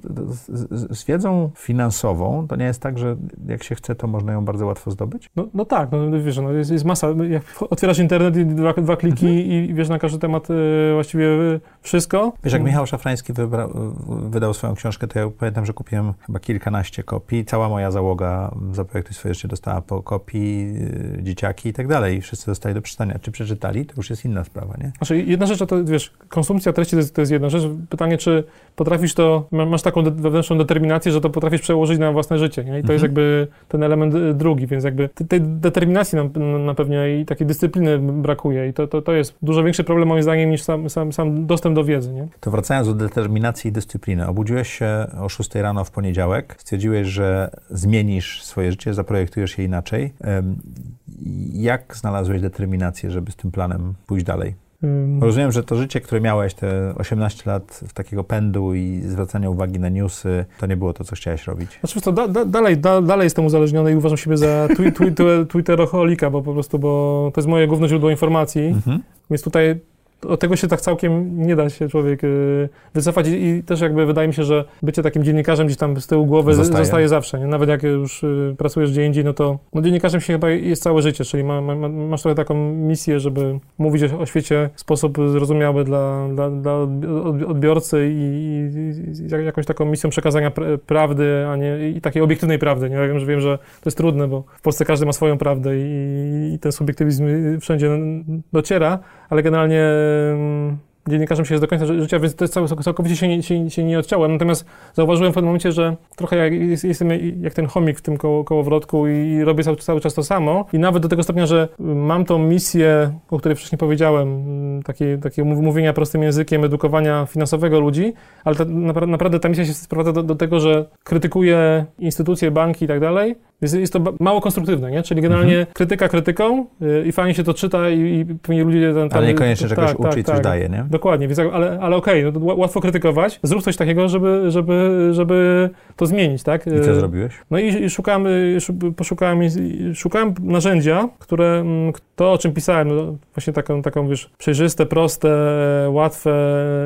z, z, wiedzą finansową to nie jest tak, że jak się chce, to można ją bardzo łatwo zdobyć? No, no tak, no wiesz, no jest, jest masa. Jak otwierasz internet i dwa, dwa kliki mhm. i wiesz na każdy temat y, właściwie wszystko. Wiesz, jak Michał Szafrański wybra, wydał swoją książkę, to ja pamiętam, że kupiłem chyba kilkanaście kopii. Cała moja załoga Zaprojektuj swoje życie dostała po kopii, y, dzieciaki i tak dalej. Wszyscy dostali do przeczytania. Czy przeczytali? To już jest inna sprawa, nie? Znaczy, jedna rzecz to, wiesz, konsumpcja treści to jest, to jest jedna rzecz. Pytanie, czy potrafisz to, masz taką wewnętrzną determinację, że to potrafisz przełożyć na własne życie, nie? I to mhm. jest jakby ten element y, drugi, więc jakby tej determinacji nam, na pewno i takiej dyscypliny brakuje i to, to, to jest dużo większy problem moim zdaniem niż sam, sam, sam dostęp do wiedzy, nie? To wracając do determinacji i dyscypliny. Obudziłeś się o 6 rano w poniedziałek, stwierdziłeś, że zmienisz swoje życie, zaprojektujesz je inaczej. Jak znalazłeś determinację, żeby z tym planem pójść dalej? Rozumiem, że to życie, które miałeś, te 18 lat w takiego pędu i zwracania uwagi na newsy, to nie było to, co chciałeś robić. Znaczy, to da, da, dalej, da, dalej jestem uzależniony i uważam siebie za twi, twi, twi, twitterocholika, bo po prostu, bo to jest moje główne źródło informacji, mhm. więc tutaj od tego się tak całkiem nie da się człowiek y, wycofać i, i, też jakby wydaje mi się, że bycie takim dziennikarzem gdzieś tam z tyłu głowy zostaje, zostaje zawsze, nie? Nawet jak już y, pracujesz gdzie indziej, no to no dziennikarzem się chyba jest całe życie, czyli ma, ma, masz trochę taką misję, żeby mówić o, o świecie w sposób zrozumiały dla, dla, dla odbiorcy i, i, jakąś taką misją przekazania prawdy, a nie i takiej obiektywnej prawdy, nie? Ja wiem, że wiem, że to jest trudne, bo w Polsce każdy ma swoją prawdę i, i ten subiektywizm wszędzie dociera, ale generalnie dziennikarzem się jest do końca życia, więc to jest całkowicie się nie, się, się nie odciąłem. Natomiast zauważyłem w pewnym momencie, że trochę jak, jestem jak ten chomik w tym koło, kołowrotku i robię cały, cały czas to samo. I nawet do tego stopnia, że mam tą misję, o której wcześniej powiedziałem, takie, takie mówienia prostym językiem, edukowania finansowego ludzi, ale ta, naprawdę ta misja się sprowadza do, do tego, że krytykuję instytucje, banki i tak dalej, jest, jest to mało konstruktywne, nie? Czyli generalnie mhm. krytyka krytyką yy, i fajnie się to czyta i, i pewnie ludzie... Ten, ale niekoniecznie czegoś tak, uczy tak, i coś tak, daje, nie? Dokładnie, więc, ale, ale okej, okay, no, łatwo krytykować. Zrób coś takiego, żeby, żeby, żeby to zmienić, tak? I co y, zrobiłeś? No i, i szukałem, y, poszukałem, szukałem narzędzia, które mm, to, o czym pisałem, no, właśnie taką, taką, wiesz, przejrzyste, proste, łatwe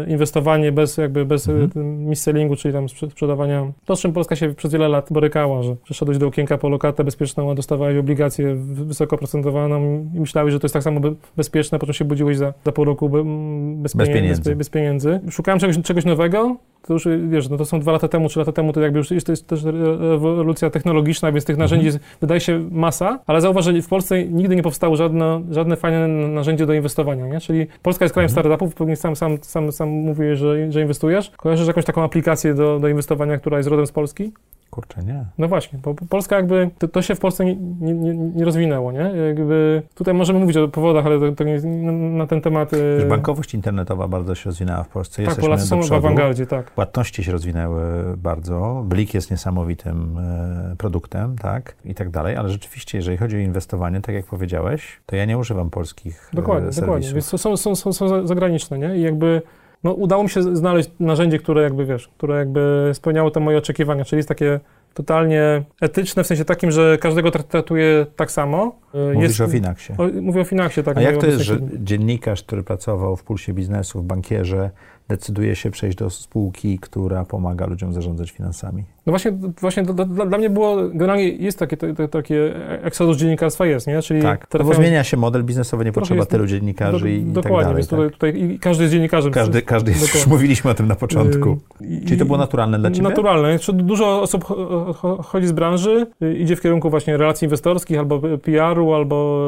inwestowanie bez jakby, bez mhm. mis-sellingu, czyli tam sprzedawania, to z czym Polska się przez wiele lat borykała, że przeszedłeś do okienka lokatę bezpieczną, a dostawałeś obligację wysoko procentowaną i myślałeś, że to jest tak samo bezpieczne, potem się budziłeś za, za pół roku bez, bez, pieniędzy. Bez, bez pieniędzy. Szukałem czegoś, czegoś nowego, to już, wiesz, no to są dwa lata temu, trzy lata temu, to jakby już to jest też rewolucja technologiczna, więc tych narzędzi mhm. jest, wydaje się masa, ale zauważ, że w Polsce nigdy nie powstało żadne, żadne fajne narzędzie do inwestowania, nie? Czyli Polska jest krajem mhm. startupów, pewnie sam, sam, sam, sam mówię, że, że inwestujesz. Kojarzysz jakąś taką aplikację do, do inwestowania, która jest rodem z Polski? Kurczę, nie. No właśnie, bo Polska jakby, to, to się w Polsce nie, nie, nie, rozwinęło, nie? Jakby, tutaj możemy mówić o powodach, ale to, to nie, na ten temat... Wiesz, bankowość internetowa bardzo się rozwinęła w Polsce. Tak, Polacy są w awangardzie, tak. Płatności się rozwinęły bardzo. Blik jest niesamowitym e, produktem, tak? I tak dalej, ale rzeczywiście, jeżeli chodzi o inwestowanie, tak jak powiedziałeś, to ja nie używam polskich e, Dokładnie, serwisów. dokładnie. Więc są, są, są, są zagraniczne, nie? I jakby no, udało mi się znaleźć narzędzie, które jakby, wiesz, które jakby spełniało te moje oczekiwania, czyli jest takie totalnie etyczne, w sensie takim, że każdego traktuje tak samo. Mówisz jest, o Finaksie. mówię o Finaksie, tak. A jak to jest, że dziennikarz, który pracował w Pulsie Biznesu, w bankierze, decyduje się przejść do spółki, która pomaga ludziom zarządzać finansami? No właśnie, właśnie dla, dla mnie było, generalnie jest takie, to, takie eksodus dziennikarstwa jest, nie? Czyli tak, no bo zmienia się model biznesowy, nie potrzeba jest, tylu dziennikarzy do, i, i Dokładnie, tak więc tutaj, tutaj i każdy jest dziennikarzem. Każdy, każdy jest, już mówiliśmy o tym na początku. I, Czyli to było naturalne dla Ciebie? Naturalne. Dużo osób chodzi z branży, idzie w kierunku właśnie relacji inwestorskich, albo PR-u, albo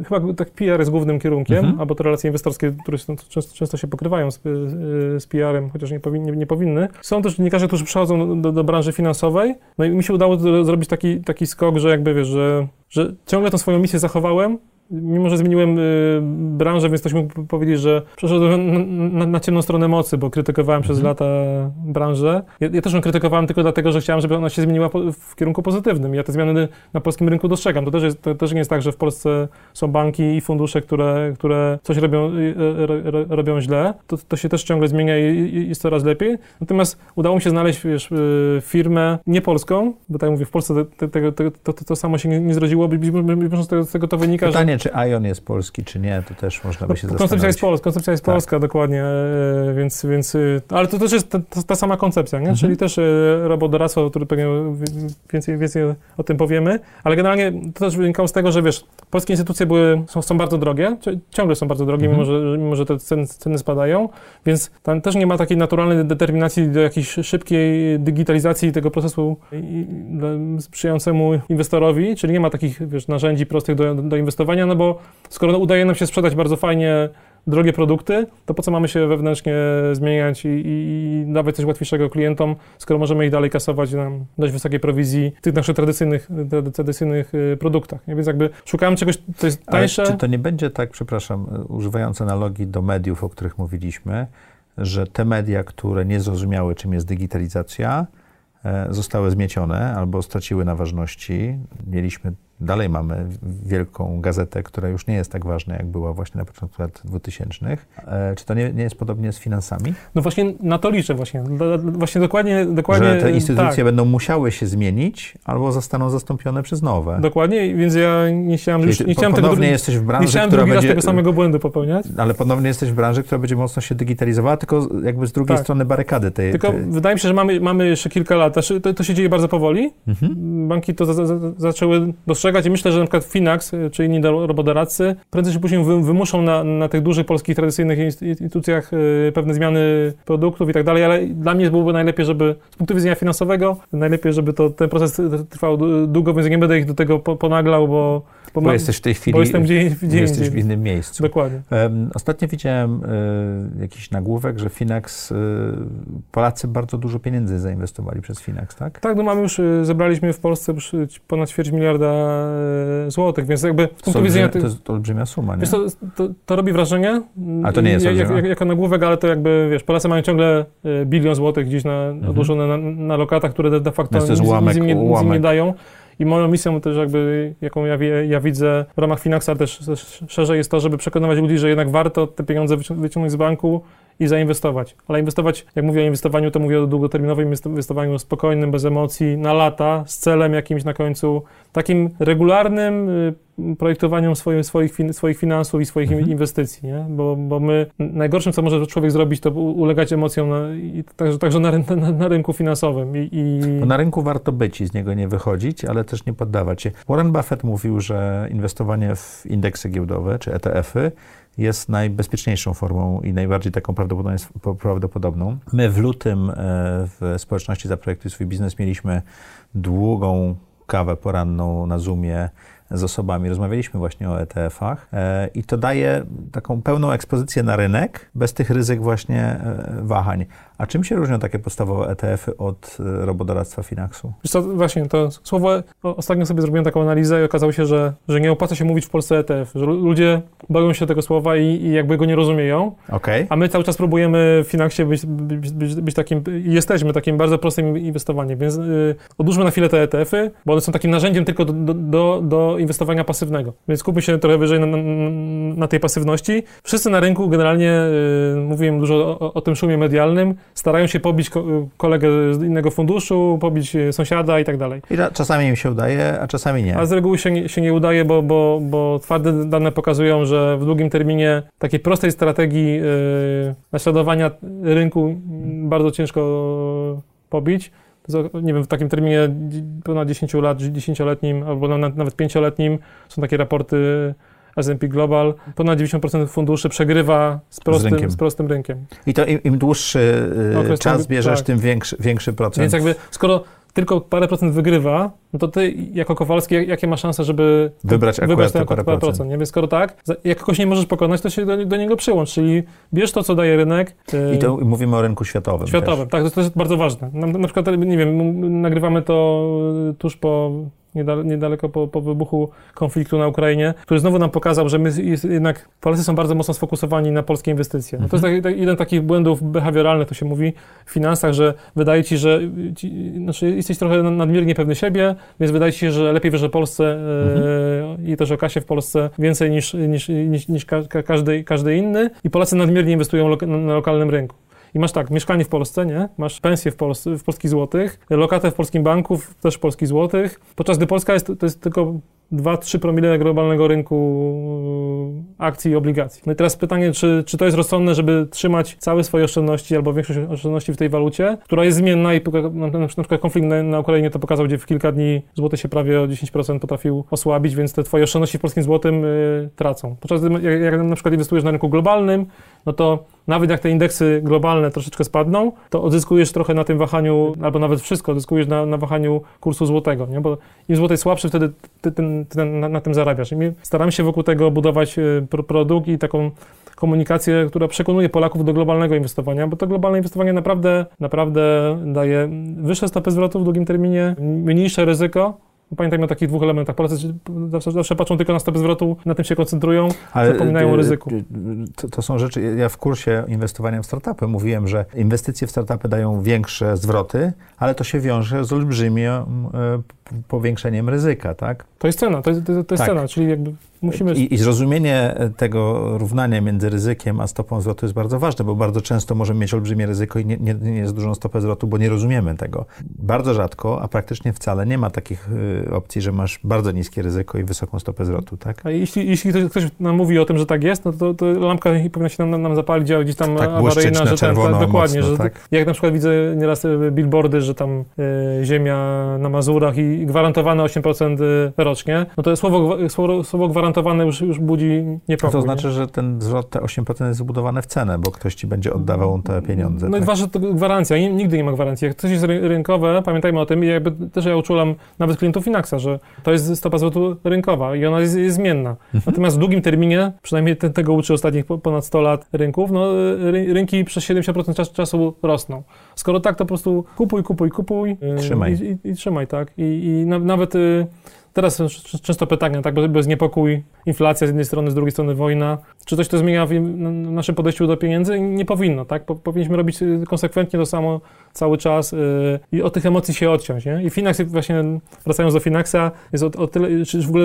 e, chyba tak PR jest głównym kierunkiem, mhm. albo te relacje inwestorskie, które często, często się pokrywają z, z PR-em, chociaż nie, powinny, nie powinny. Są też dziennikarze, którzy przychodzą do, do branży finansowej. No i mi się udało zrobić taki, taki skok, że jakby wiesz, że, że ciągle tą swoją misję zachowałem, mimo że zmieniłem y, branżę, więc ktoś mógł powiedzieć, że przeszedłem na, na, na ciemną stronę mocy, bo krytykowałem mhm. przez lata branżę. Ja, ja, też ją krytykowałem tylko dlatego, że chciałem, żeby ona się zmieniła po, w kierunku pozytywnym. Ja te zmiany na polskim rynku dostrzegam. To też, jest, to też nie jest tak, że w Polsce są banki i fundusze, które, które coś robią, y, y, robią źle. To, to się też ciągle zmienia i, i jest coraz lepiej. Natomiast udało mi się znaleźć wiesz, y, firmę nie polską, bo tak jak mówię, w Polsce te, te, te, to, to, to, samo się nie, nie zrodziło. Być może z tego, z tego to wynika, Pytanie, że Pytanie, czy Ion jest polski, czy nie, to też można by No, się koncepcja zastanowić. jest polska, koncepcja jest Tak. polska, dokładnie, e, więc, więc, e, ale to też jest ta, ta, sama koncepcja, nie? Mhm. czyli też e, robodoradztwo, który pewnie więcej, więcej o tym powiemy, ale generalnie to też wynikało z tego, że wiesz, polskie instytucje były, są, są bardzo drogie, ci- ciągle są bardzo drogie, Mhm. mimo, że, mimo że te ceny, ceny spadają, więc tam też nie ma takiej naturalnej determinacji do jakiejś szybkiej digitalizacji tego procesu sprzyjającemu inwestorowi, czyli nie ma takich wiesz, narzędzi prostych do, do inwestowania, no bo skoro udaje nam się sprzedać bardzo fajnie drogie produkty, to po co mamy się wewnętrznie zmieniać i, i, dawać coś łatwiejszego klientom, skoro możemy ich dalej kasować na dość wysokiej prowizji w tych naszych tradycyjnych, trady- tradycyjnych y, produktach. Nie? Więc jakby szukałem czegoś, co jest Ale tańsze. czy to nie będzie tak, przepraszam, e, używając analogii do mediów, o których mówiliśmy, że te media, które nie zrozumiały, czym jest digitalizacja, e, zostały zmiecione albo straciły na ważności. Mieliśmy, dalej mamy wielką gazetę, która już nie jest tak ważna, jak była właśnie na początku lat 2000. E, Czy to nie, nie jest podobnie z finansami? No właśnie na to liczę właśnie. Do, do, właśnie dokładnie, dokładnie. że te instytucje tak. będą musiały się zmienić albo zostaną zastąpione przez nowe. Dokładnie, więc ja nie chciałem, Czyli już, nie chciałem tego, ponownie jesteś w branży, która drugi raz będzie... tego samego błędu popełniać. Ale ponownie jesteś w branży, która będzie mocno się digitalizowała, tylko jakby z drugiej Tak. strony barykady tej... Tylko tej... wydaje mi się, że mamy, mamy jeszcze kilka lat. To, to się dzieje bardzo powoli. Mhm. Banki to za, za, zaczęły dostrzegać i myślę, że na przykład Finax y, czy inni do- robodoradcy prędzej czy później wy, wymuszą na, na tych dużych polskich tradycyjnych inst- instytucjach y, pewne zmiany produktów i tak dalej, ale dla mnie byłoby najlepiej, żeby z punktu widzenia finansowego, najlepiej, żeby to, ten proces trwał długo, więc nie będę ich do tego po, ponaglał, bo, bo, Bo mam- jesteś w tej chwili bo jestem gdzie, gdzie jesteś w innym miejscu. Dokładnie. Em, Ostatnio widziałem e, jakiś nagłówek, że Finax, e, Polacy bardzo dużo pieniędzy zainwestowali przez Finax, tak? Tak, no mamy już, y, zebraliśmy w Polsce już y, ponad ćwierć miliarda y, złotych, więc jakby To, punktu widzenia... to jest olbrzymia suma, nie? Wiesz, to, to, to robi wrażenie. A to nie jest jak, jak, jako nagłówek, ale to jakby, wiesz, Polacy mają ciągle bilion złotych gdzieś na, Mhm. odłożone na, na lokatach, które de, de facto nic, im nie, nic im ułamek. nie dają. I moją misją też jakby, jaką ja, ja widzę w ramach Finaxa też, też szerzej jest to, żeby przekonywać ludzi, że jednak warto te pieniądze wycią- wyciągnąć z banku i zainwestować. Ale inwestować, jak mówię o inwestowaniu, to mówię o długoterminowym inwest- inwestowaniu spokojnym, bez emocji, na lata, z celem jakimś na końcu, takim regularnym y, projektowaniu swoich, swoich, swoich finansów i swoich Mhm. inwestycji, nie? Bo, bo my, najgorszym, co może człowiek zrobić, to ulegać emocjom, na, także, także na, na, na rynku finansowym. I, i... Na rynku warto być i z niego nie wychodzić, ale też nie poddawać się. Warren Buffett mówił, że inwestowanie w indeksy giełdowe czy ETF-y jest najbezpieczniejszą formą i najbardziej taką prawdopodobną- po- prawdopodobną. My w lutym e, w społeczności Zaprojektuj swój biznes mieliśmy długą kawę poranną na Zoomie z osobami. Rozmawialiśmy właśnie o ETF-ach e, i to daje taką pełną ekspozycję na rynek bez tych ryzyk właśnie e, wahań. A czym się różnią takie podstawowe ETF-y od e, robodoradztwa Finaxu? Wiesz co, właśnie to słowo, ostatnio sobie zrobiłem taką analizę i okazało się, że, że nie opłaca się mówić w Polsce ETF, że lu- ludzie boją się tego słowa i, i jakby go nie rozumieją, Okej. a my cały czas próbujemy w Finaxie być, być, być, być takim, i jesteśmy takim bardzo prostym inwestowaniem, więc y, odłóżmy na chwilę te ETF-y, bo one są takim narzędziem tylko do, do, do, inwestowania pasywnego, więc skupmy się trochę wyżej na, na, na tej pasywności. Wszyscy na rynku generalnie, y, mówiłem dużo o, o tym szumie medialnym, starają się pobić ko- kolegę z innego funduszu, pobić y, sąsiada i tak dalej. I czasami im się udaje, a czasami nie. A z reguły się nie, się nie udaje, bo, bo, bo twarde dane pokazują, że w długim terminie takiej prostej strategii y, naśladowania rynku bardzo ciężko pobić. Nie wiem, w takim terminie ponad 10 lat, 10-letnim albo na- nawet 5-letnim są takie raporty S&P Global. Ponad 90% funduszy przegrywa z prostym, rynkiem. z prostym rynkiem. I to im, im dłuższy y, Okres czas tam- bierzesz, tak. tym większy, większy procent. Więc jakby skoro tylko parę procent wygrywa, no to ty jako Kowalski, jak- jakie masz szanse, żeby Wybrać akurat wybrać te ten parę parę procent. procent. Nie? Więc skoro tak, jak kogoś nie możesz pokonać, to się do, do niego przyłącz, czyli bierz to, co daje rynek. yy, I to mówimy o rynku światowym. Światowym, tak, to, to jest bardzo ważne. Na, na przykład, nie wiem, nagrywamy to y, tuż po, niedaleko po, po wybuchu konfliktu na Ukrainie, który znowu nam pokazał, że my jest, jednak Polacy są bardzo mocno sfokusowani na polskie inwestycje. No to jest taki, jeden z takich błędów behawioralnych, to się mówi w finansach, że wydaje ci, że ci, znaczy jesteś trochę nadmiernie pewny siebie, więc wydaje ci się, że lepiej wiesz o Polsce y, i też o kasie w Polsce więcej niż, niż, niż, niż ka, ka, każdy, każdy inny i Polacy nadmiernie inwestują lo, na lokalnym rynku. I masz tak, mieszkanie w Polsce, nie? Masz pensję w, Polsce, w polskich złotych, lokatę w polskim banku, też w polskich złotych, podczas gdy Polska jest, to jest tylko 2-3 promile globalnego rynku akcji i obligacji. No i teraz pytanie, czy, czy to jest rozsądne, żeby trzymać całe swoje oszczędności albo większość oszczędności w tej walucie, która jest zmienna i na, przykład konflikt na, Ukrainie to pokazał, gdzie w kilka dni złoty się prawie o 10% potrafił osłabić, więc te twoje oszczędności w polskim złotym y, tracą. Podczas gdy jak, jak na przykład inwestujesz na rynku globalnym, no to nawet jak te indeksy globalne troszeczkę spadną, to odzyskujesz trochę na tym wahaniu, albo nawet wszystko odzyskujesz na, na wahaniu kursu złotego, nie? bo im złoty jest słabszy, wtedy ty na, na, tym zarabiasz. I staramy się wokół tego budować y, produkt i taką komunikację, która przekonuje Polaków do globalnego inwestowania, bo to globalne inwestowanie naprawdę, naprawdę daje wyższe stopy zwrotu w długim terminie, mniejsze ryzyko, Pamiętajmy o takich dwóch elementach. Polacy zawsze, zawsze patrzą tylko na stopy zwrotu, na tym się koncentrują, Ale zapominają o y, ryzyku. Y, to, to, są rzeczy, ja w kursie inwestowania w startupy mówiłem, że inwestycje w startupy dają większe zwroty, ale to się wiąże z olbrzymim powiększeniem ryzyka, tak? To jest cena, to jest, to jest tak. cena, czyli jakby musimy... I, I, zrozumienie tego równania między ryzykiem a stopą zwrotu jest bardzo ważne, bo bardzo często możemy mieć olbrzymie ryzyko i nie, nie, nie jest dużą stopę zwrotu, bo nie rozumiemy tego. Bardzo rzadko, a praktycznie wcale nie ma takich y, opcji, że masz bardzo niskie ryzyko i wysoką stopę zwrotu, tak? A jeśli, jeśli ktoś, ktoś nam mówi o tym, że tak jest, no to, to lampka powinna się nam, nam zapalić, a gdzieś tam tak, awaryjna, że ten, tak, dokładnie, mocno, że tak? jak na przykład widzę nieraz billboardy, że tam y, ziemia na Mazurach i gwarantowane 8% rocznie, no to słowo, słowo, słowo gwarantowane już, już budzi niepokój. To znaczy, nie? że ten zwrot, te 8% jest zbudowane w cenę, bo ktoś ci będzie oddawał te pieniądze. No tak? i ważna to gwarancja, nigdy nie ma gwarancji. Jak coś jest rynkowe, pamiętajmy o tym i jakby też ja uczulam nawet klientów Finaxa, że to jest stopa zwrotu rynkowa i ona jest, jest zmienna. Mhm. Natomiast w długim terminie, przynajmniej ten, tego uczy ostatnich ponad 100 lat rynków, no rynki przez 70% czasu, czasu rosną. Skoro tak, to po prostu kupuj, kupuj, kupuj. Trzymaj. I, i, i trzymaj, tak. I, i na, nawet y, Teraz często pytania, tak, bo jest niepokój, inflacja z jednej strony, z drugiej strony wojna. Czy coś to zmienia w naszym podejściu do pieniędzy? Nie powinno, tak? Powinniśmy robić y, konsekwentnie to samo cały czas yy, i od tych emocji się odciąć, nie? I Finax, właśnie wracając do Finaxa, jest o, o tyle, czy w ogóle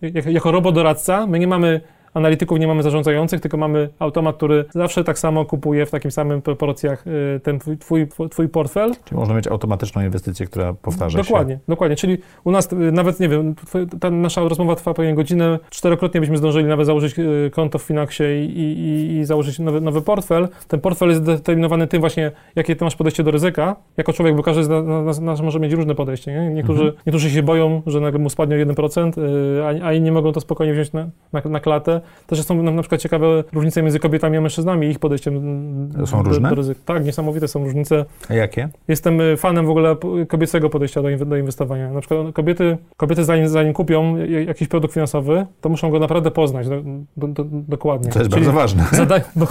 yy, jako, jako robodoradca, my nie mamy analityków nie mamy zarządzających, tylko mamy automat, który zawsze tak samo kupuje w takim samym proporcjach y, ten twój, twój portfel. Czyli można mieć automatyczną inwestycję, która powtarza dokładnie, się. Dokładnie, dokładnie. Czyli u nas y, nawet, nie wiem, ta nasza rozmowa trwa pewnie godzinę, czterokrotnie byśmy zdążyli nawet założyć y, konto w Finaxie i, i, i założyć nowy, nowy portfel. Ten portfel jest determinowany tym właśnie, jakie ty masz podejście do ryzyka. Jako człowiek, bo każdy z nas, nas może mieć różne podejście. Nie? Niektórzy, mhm. niektórzy się boją, że nagle mu spadnie o 1%, a, a inni mogą to spokojnie wziąć na, na, na klatę. Też są na, na przykład ciekawe różnice między kobietami a mężczyznami i ich podejściem są do, różne? Do ryzyka. Tak, niesamowite są różnice. A jakie? Jestem y, fanem w ogóle kobiecego podejścia do, do inwestowania. Na przykład kobiety, kobiety zanim, zanim kupią jakiś produkt finansowy, to muszą go naprawdę poznać do, do, dokładnie. To jest Czyli bardzo ważne. Zada, bo,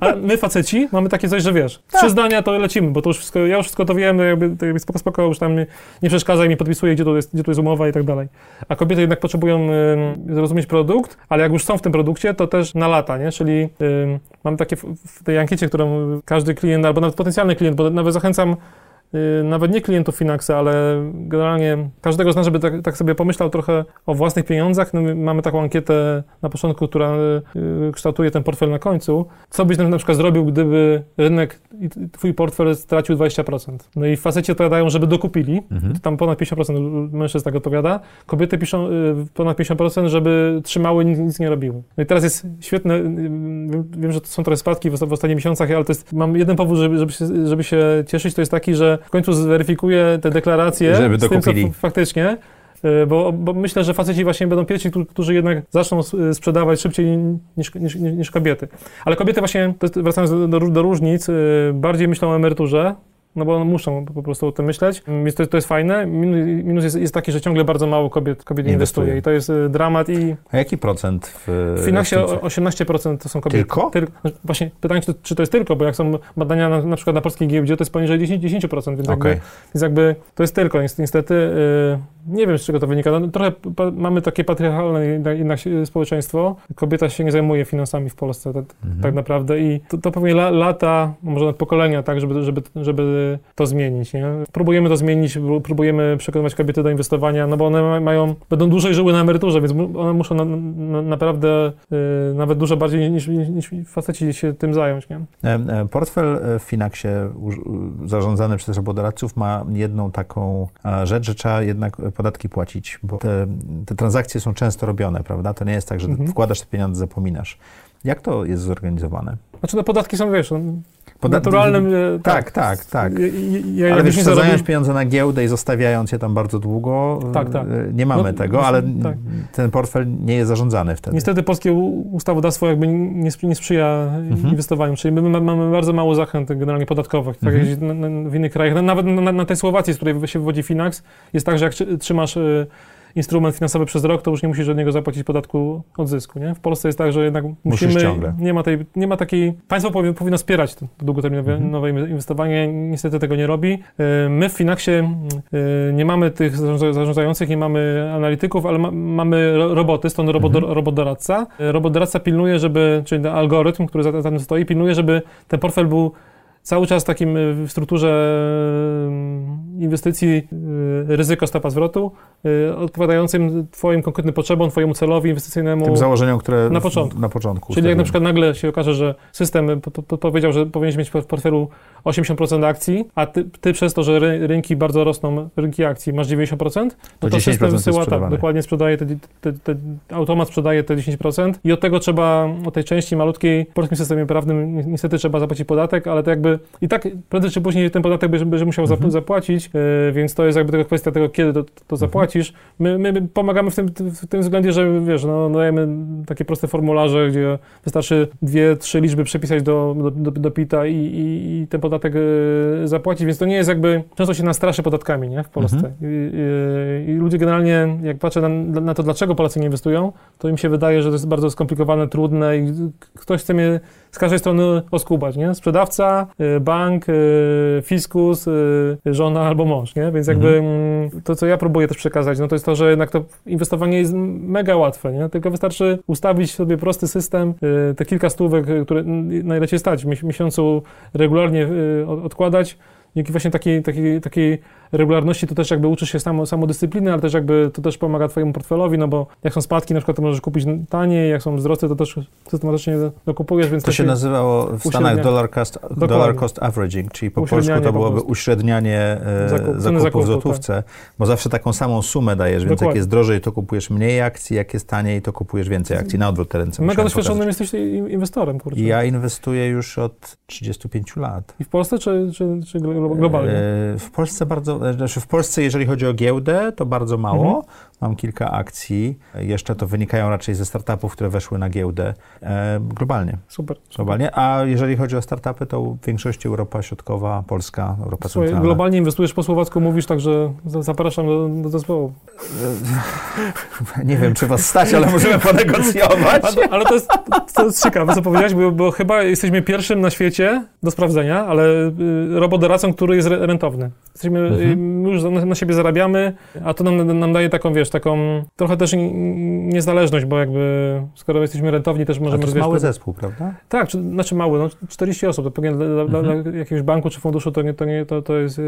a my faceci mamy takie coś, że wiesz, tak. trzy zdania to lecimy, bo to już wszystko, ja już wszystko to wiem, jakby, jakby spoko, spoko, już tam nie, nie przeszkadzaj mi, podpisuję, gdzie tu, jest, gdzie tu jest umowa i tak dalej. A kobiety jednak potrzebują y, zrozumieć produkt, ale jak już są w tym produkcie, to też na lata, nie? Czyli mam takie w, w tej ankiecie, którą każdy klient, albo nawet potencjalny klient, bo nawet zachęcam nawet nie klientów Finaxa, ale generalnie każdego z nas, żeby tak, tak, sobie pomyślał trochę o własnych pieniądzach. No, mamy taką ankietę na początku, która y, kształtuje ten portfel na końcu. Co byś na przykład zrobił, gdyby rynek i twój portfel stracił 20%? No i faceci odpowiadają, żeby dokupili. Mhm. Tam ponad 50% mężczyzn tak odpowiada. Kobiety piszą y, ponad 50%, żeby trzymały, nic, nic nie robiły. No i teraz jest świetne, wiem, że to są trochę spadki w, w ostatnich miesiącach, ale to jest, mam jeden powód, żeby, żeby, się, żeby się cieszyć, to jest taki, że w końcu zweryfikuję te deklaracje Żeby z tym, co faktycznie. Y, bo, bo, myślę, że faceci właśnie będą pierwsi, którzy jednak zaczną sprzedawać szybciej niż, niż, niż kobiety. Ale kobiety właśnie, wracając do, do, do różnic, y, bardziej myślą o emeryturze, no bo muszą po prostu o tym myśleć. Więc to, to jest fajne. Minus jest, jest, taki, że ciągle bardzo mało kobiet, kobiet inwestuje. inwestuje i to jest y, dramat i... A jaki procent w... W Finaxie 18% to są kobiety. Tylko? Tyl... No właśnie pytanie, czy to, czy to, jest tylko, bo jak są badania na, na przykład na polskiej giełdzie, to jest poniżej 10%, 10% więc, okay. jakby, więc jakby to jest tylko, niestety. Yy, nie wiem, z czego to wynika. No, trochę mamy takie patriarchalne jednak społeczeństwo. Kobieta się nie zajmuje finansami w Polsce tak, mhm. tak naprawdę i to, to pewnie la, lata, może nawet pokolenia, tak, żeby, żeby, żeby to zmienić, nie? Próbujemy to zmienić, próbujemy przekonywać kobiety do inwestowania, no bo one mają, będą dłużej żyły na emeryturze, więc one muszą na, na, naprawdę y, nawet dużo bardziej niż, niż faceci się tym zająć, nie? Portfel w Finaxie zarządzany przez robodoradców ma jedną taką rzecz, że trzeba jednak podatki płacić, bo te, te transakcje są często robione, prawda? To nie jest tak, że mhm. wkładasz te pieniądze, zapominasz. Jak to jest zorganizowane? Znaczy, no podatki są, wiesz, no, Podat... naturalnym... E, tak, tak, tak. tak. Ja, ja, ale wiesz, wsadzając zarobił... pieniądze na giełdę i zostawiając je tam bardzo długo, tak, tak. E, nie mamy no, tego, ale tak. ten portfel nie jest zarządzany wtedy. Niestety polskie ustawodawstwo jakby nie, nie sprzyja mhm. inwestowaniu, czyli my mamy bardzo mało zachęt generalnie podatkowych, tak mhm. jak w innych krajach. Nawet na, na, tej Słowacji, z której się wywodzi Finax, jest tak, że jak trzymasz e, instrument finansowy przez rok, to już nie musisz od niego zapłacić podatku od zysku. Nie? W Polsce jest tak, że jednak musimy. Nie ma, tej, nie ma takiej. Państwo powinno, powinno wspierać to długoterminowe mhm. inwestowanie. Niestety tego nie robi. E, my w Finaxie e, nie mamy tych zarządzających, nie mamy analityków, ale ma, mamy roboty, stąd robot, mhm. robotdoradca. E, robotdoradca pilnuje, żeby, czyli algorytm, który za tym stoi, pilnuje, żeby ten portfel był cały czas takim y, w strukturze y, inwestycji y, ryzyko stopa zwrotu, odpowiadającym Twoim konkretnym potrzebom, Twojemu celowi inwestycyjnemu. Tym założeniom, które na początku. Na początku Czyli jak na przykład nagle się okaże, że system powiedział, że powinieneś mieć w portfelu 80% akcji, a ty, ty, przez to, że rynki bardzo rosną, rynki akcji, masz 90%, no to, to system wysyła, tak, dokładnie sprzedaje te, te, te, automat sprzedaje te 10% i od tego trzeba, od tej części malutkiej w polskim systemie prawnym niestety trzeba zapłacić podatek, ale to jakby i tak prędzej czy później ten podatek będzie, musiał mhm. zapłacić, yy, więc to jest jakby tylko kwestia tego, kiedy to, to mhm. zapłacisz. My, my, pomagamy w tym, w tym względzie, że wiesz, no, dajemy takie proste formularze, gdzie wystarczy dwie, trzy liczby przepisać do, do, do, PIT-a i, i, i, ten podatek yy, zapłacić, więc to nie jest jakby, często się nastraszy podatkami, nie, w Polsce. Mhm. I, i, ludzie generalnie, jak patrzę na, na to, dlaczego Polacy nie inwestują, to im się wydaje, że to jest bardzo skomplikowane, trudne i ktoś chce mnie z każdej strony oskubać, nie? Sprzedawca, y, bank, fiskus, żona albo mąż, nie? Więc jakby mhm. Mm, to, co ja próbuję też przekazać, no to jest to, że jednak to inwestowanie jest mega łatwe, nie? Tylko wystarczy ustawić sobie prosty system, te kilka stówek, które najlepiej stać w miesiącu regularnie odkładać, dzięki właśnie takiej, takiej, takiej regularności to też jakby uczysz się samo, samodyscypliny, ale też jakby to też pomaga twojemu portfelowi, no bo jak są spadki, na przykład to możesz kupić taniej, jak są wzrosty, to też systematycznie dokupujesz, więc... To się nazywało w Stanach dollar cost, dollar cost averaging, czyli po polsku to byłoby po uśrednianie e, Zakup, zakupu w złotówce, tak. bo zawsze taką samą sumę dajesz, więc Dokładnie. jak jest drożej, to kupujesz mniej akcji, jak jest taniej, to kupujesz więcej akcji, na odwrót te ręce Mega doświadczonym jesteś inwestorem, kurczę. Ja inwestuję już od 35 lat. I w Polsce, czy, czy, czy globalnie? E, w Polsce bardzo znaczy w Polsce, jeżeli chodzi o giełdę, to bardzo mało. Mhm. Mam kilka akcji. Jeszcze to wynikają raczej ze startupów, które weszły na giełdę e, globalnie. Super. Globalnie. A jeżeli chodzi o startupy, to w większości Europa Środkowa, Polska, Europa Słuchaj, Centralna. Globalnie inwestujesz po słowacku, mówisz, także zapraszam do, do zespołu. Nie wiem, czy was stać, ale możemy ponegocjować. ale, ale to, jest, to jest ciekawe, co powiedziałeś, bo, bo, chyba jesteśmy pierwszym na świecie do sprawdzenia, ale y, robodoracą, który jest rentowny. Jesteśmy, mhm. już na, na, siebie zarabiamy, a to nam, nam daje taką, wiesz, taką trochę też niezależność, bo jakby skoro jesteśmy rentowni, też możemy... A to jest mały zespół, prawda? Tak, czy, znaczy mały, no 40 osób, to pewnie dla, mhm. dla, jakiegoś banku czy funduszu to, nie, to, nie, to, to jest yy,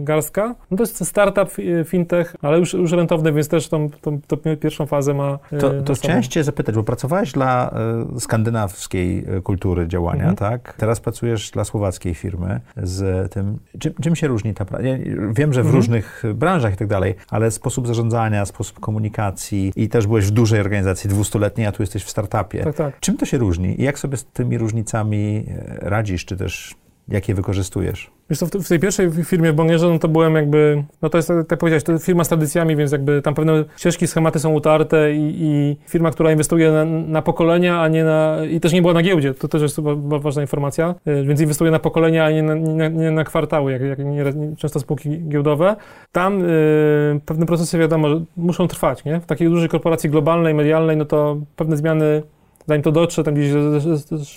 garstka. No to jest startup, fintech, ale już, już rentowny, więc też tą, tą, tą pierwszą fazę ma yy, To, to chciałem cię zapytać, bo pracowałeś dla y, skandynawskiej y, kultury działania, mhm. tak? Teraz pracujesz dla słowackiej firmy z tym. Czym, czym się różni ta praca? Ja wiem, że w mhm. różnych branżach i tak dalej, ale sposób zarządzania, sposób komunikacji i też byłeś w dużej organizacji dwustuletniej, a tu jesteś w startupie. Tak, tak. Czym to się różni i jak sobie z tymi różnicami e, radzisz, czy też jak je wykorzystujesz? Wiesz w tej pierwszej firmie w Bonierze, no to byłem jakby, no to jest, tak powiedziałeś, to firma z tradycjami, więc jakby tam pewne ścieżki, schematy są utarte i, i firma, która inwestuje na, na, pokolenia, a nie na, i też nie była na giełdzie, to też jest ważna informacja, e, więc inwestuje na pokolenia, a nie na, nie, nie na kwartały, jak, jak nie, często spółki giełdowe. Tam y, pewne procesy, wiadomo, muszą trwać, nie? W takiej dużej korporacji globalnej, medialnej, no to pewne zmiany zanim to dotrze, tam gdzieś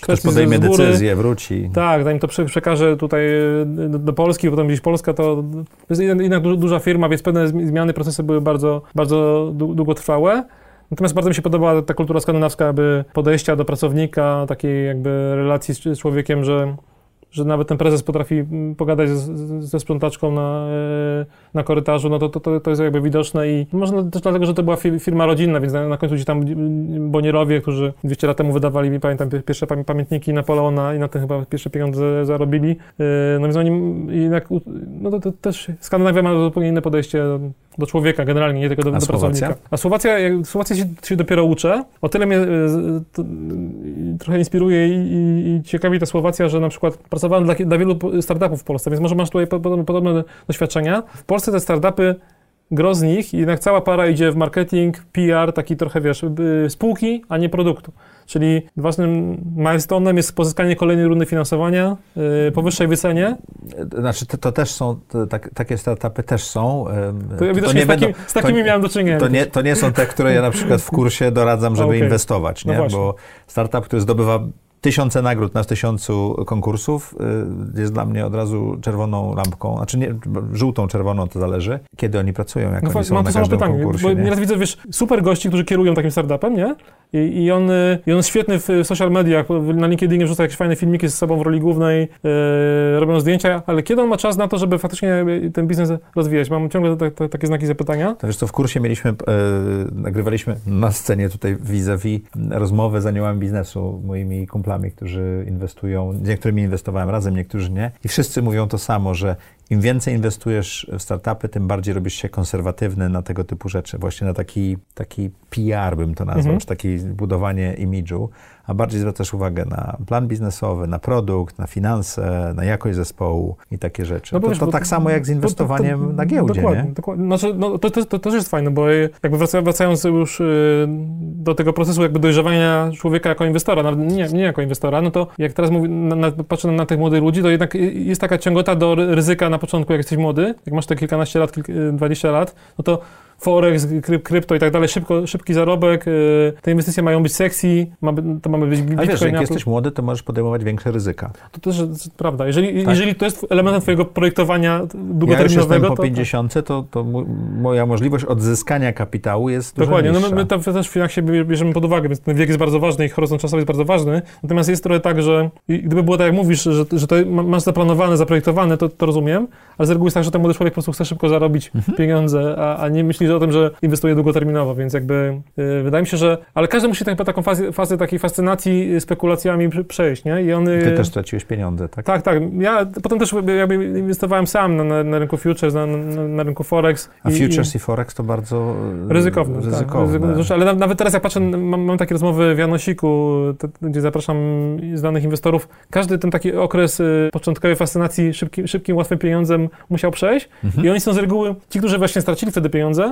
Ktoś podejmie decyzję, wróci. Tak, zanim to przekaże tutaj do, do Polski, potem gdzieś Polska, to jest jednak duża firma, więc pewne zmiany, procesy były bardzo, bardzo długotrwałe. Natomiast bardzo mi się podoba ta kultura skandynawska, aby podejścia do pracownika, takiej jakby relacji z człowiekiem, że że nawet ten prezes potrafi pogadać z, ze sprzątaczką na, na korytarzu, no to, to, to jest jakby widoczne i może też dlatego, że to była firma rodzinna, więc na, na końcu ci tam Bonierowie, którzy 200 lat temu wydawali, pamiętam, pierwsze pamiętniki Napoleona i na tym chyba pierwsze pieniądze zarobili. No więc oni jednak, no to, to też Skandynawia ma zupełnie inne podejście do człowieka generalnie, nie tylko do, A do pracownika. A Słowacja, Słowacja się, się, dopiero uczę. O tyle mnie to, trochę inspiruje i, i, i, ciekawi ta Słowacja, że na przykład pracowałem dla, dla wielu startupów w Polsce, więc może masz tutaj podobne, podobne doświadczenia. W Polsce te startupy gro z nich, jednak cała para idzie w marketing, PR, taki trochę, wiesz, spółki, a nie produktu. Czyli ważnym milestone'em jest pozyskanie kolejnej rundy finansowania yy, po wyższej wycenie. Znaczy, to, to też są, to, tak, takie startupy też są. Yy, to, to nie z, takim, z takimi to, miałem do czynienia. To nie, to nie są te, które ja na przykład w kursie doradzam, żeby okay. inwestować, nie? No bo startup, który zdobywa tysiące nagród na tysiącu konkursów y, jest dla mnie od razu czerwoną lampką, znaczy nie, żółtą, czerwoną, to zależy, kiedy oni pracują, jak no oni są mam na to samo pytanie, konkursie. Bo nie? nieraz widzę, wiesz, super gości, którzy kierują takim startupem, nie? I, i, on, y, I on jest świetny w social mediach, na LinkedInie wrzuca jakieś fajne filmiki z sobą w roli głównej, yy, robią zdjęcia, ale kiedy on ma czas na to, żeby faktycznie ten biznes rozwijać? Mam ciągle te, te, takie znaki zapytania. To wiesz co, w kursie mieliśmy, yy, nagrywaliśmy na scenie tutaj vis-a-vis rozmowę z aniołami biznesu, moimi kumplami kumplami, którzy inwestują, z niektórymi inwestowałem razem, niektórzy nie. I wszyscy mówią to samo, że im więcej inwestujesz w startupy, tym bardziej robisz się konserwatywny na tego typu rzeczy. Właśnie na taki, taki PR bym to nazwał, mhm. czy takie budowanie imidżu a bardziej zwracasz uwagę na plan biznesowy, na produkt, na finanse, na jakość zespołu i takie rzeczy. No to, wiesz, to tak samo jak z inwestowaniem to, to, na giełdzie, dokładnie, nie? Dokładnie. Znaczy, no, to, to, to, też jest fajne, bo jakby wracając już y, do tego procesu jakby dojrzewania człowieka jako inwestora, nawet nie, nie jako inwestora, no to jak teraz mówię, na, na, patrzę na tych młodych ludzi, to jednak jest taka ciągota do ryzyka na początku, jak jesteś młody, jak masz te kilkanaście lat, kilk, 20 lat, no to forex, kryp, krypto i tak dalej, szybko, szybki zarobek, y, te inwestycje mają być sexy, ma, to mamy być bitcoin. A wiesz, jak jesteś młody, to możesz podejmować większe ryzyka. To też jest prawda. Jeżeli, tak. jeżeli to jest elementem twojego projektowania długoterminowego... Ja już po 50, to, to moja możliwość odzyskania kapitału jest Dokładnie. No my, my to też w finansie bierzemy pod uwagę, więc ten wiek jest bardzo ważny i horyzont czasowy jest bardzo ważny. Natomiast jest trochę tak, że gdyby było tak, jak mówisz, że, że to masz zaplanowane, zaprojektowane, to, to rozumiem, ale z reguły jest tak, że ten młody człowiek po prostu chce szybko zarobić mhm. pieniądze, a, a nie myśli o tym, że inwestuje długoterminowo, więc jakby yy, wydaje mi się, że... Ale każdy musi tak, taką fazę, fazę takiej fascynacji spekulacjami przejść, nie? I on, Ty też straciłeś pieniądze, tak? Tak, tak. Ja potem też jakby inwestowałem sam na, na, na rynku futures, na, na, na, rynku forex. A i, futures i, i forex to bardzo ryzykowne. Tak. ryzykowne. Tak, ale nawet teraz jak patrzę, mam, mam takie rozmowy w Janosiku, te, gdzie zapraszam znanych inwestorów, każdy ten taki okres y, początkowej fascynacji szybkim, szybkim łatwym pieniądzem musiał przejść mhm. i oni są z reguły, ci, którzy właśnie stracili wtedy pieniądze,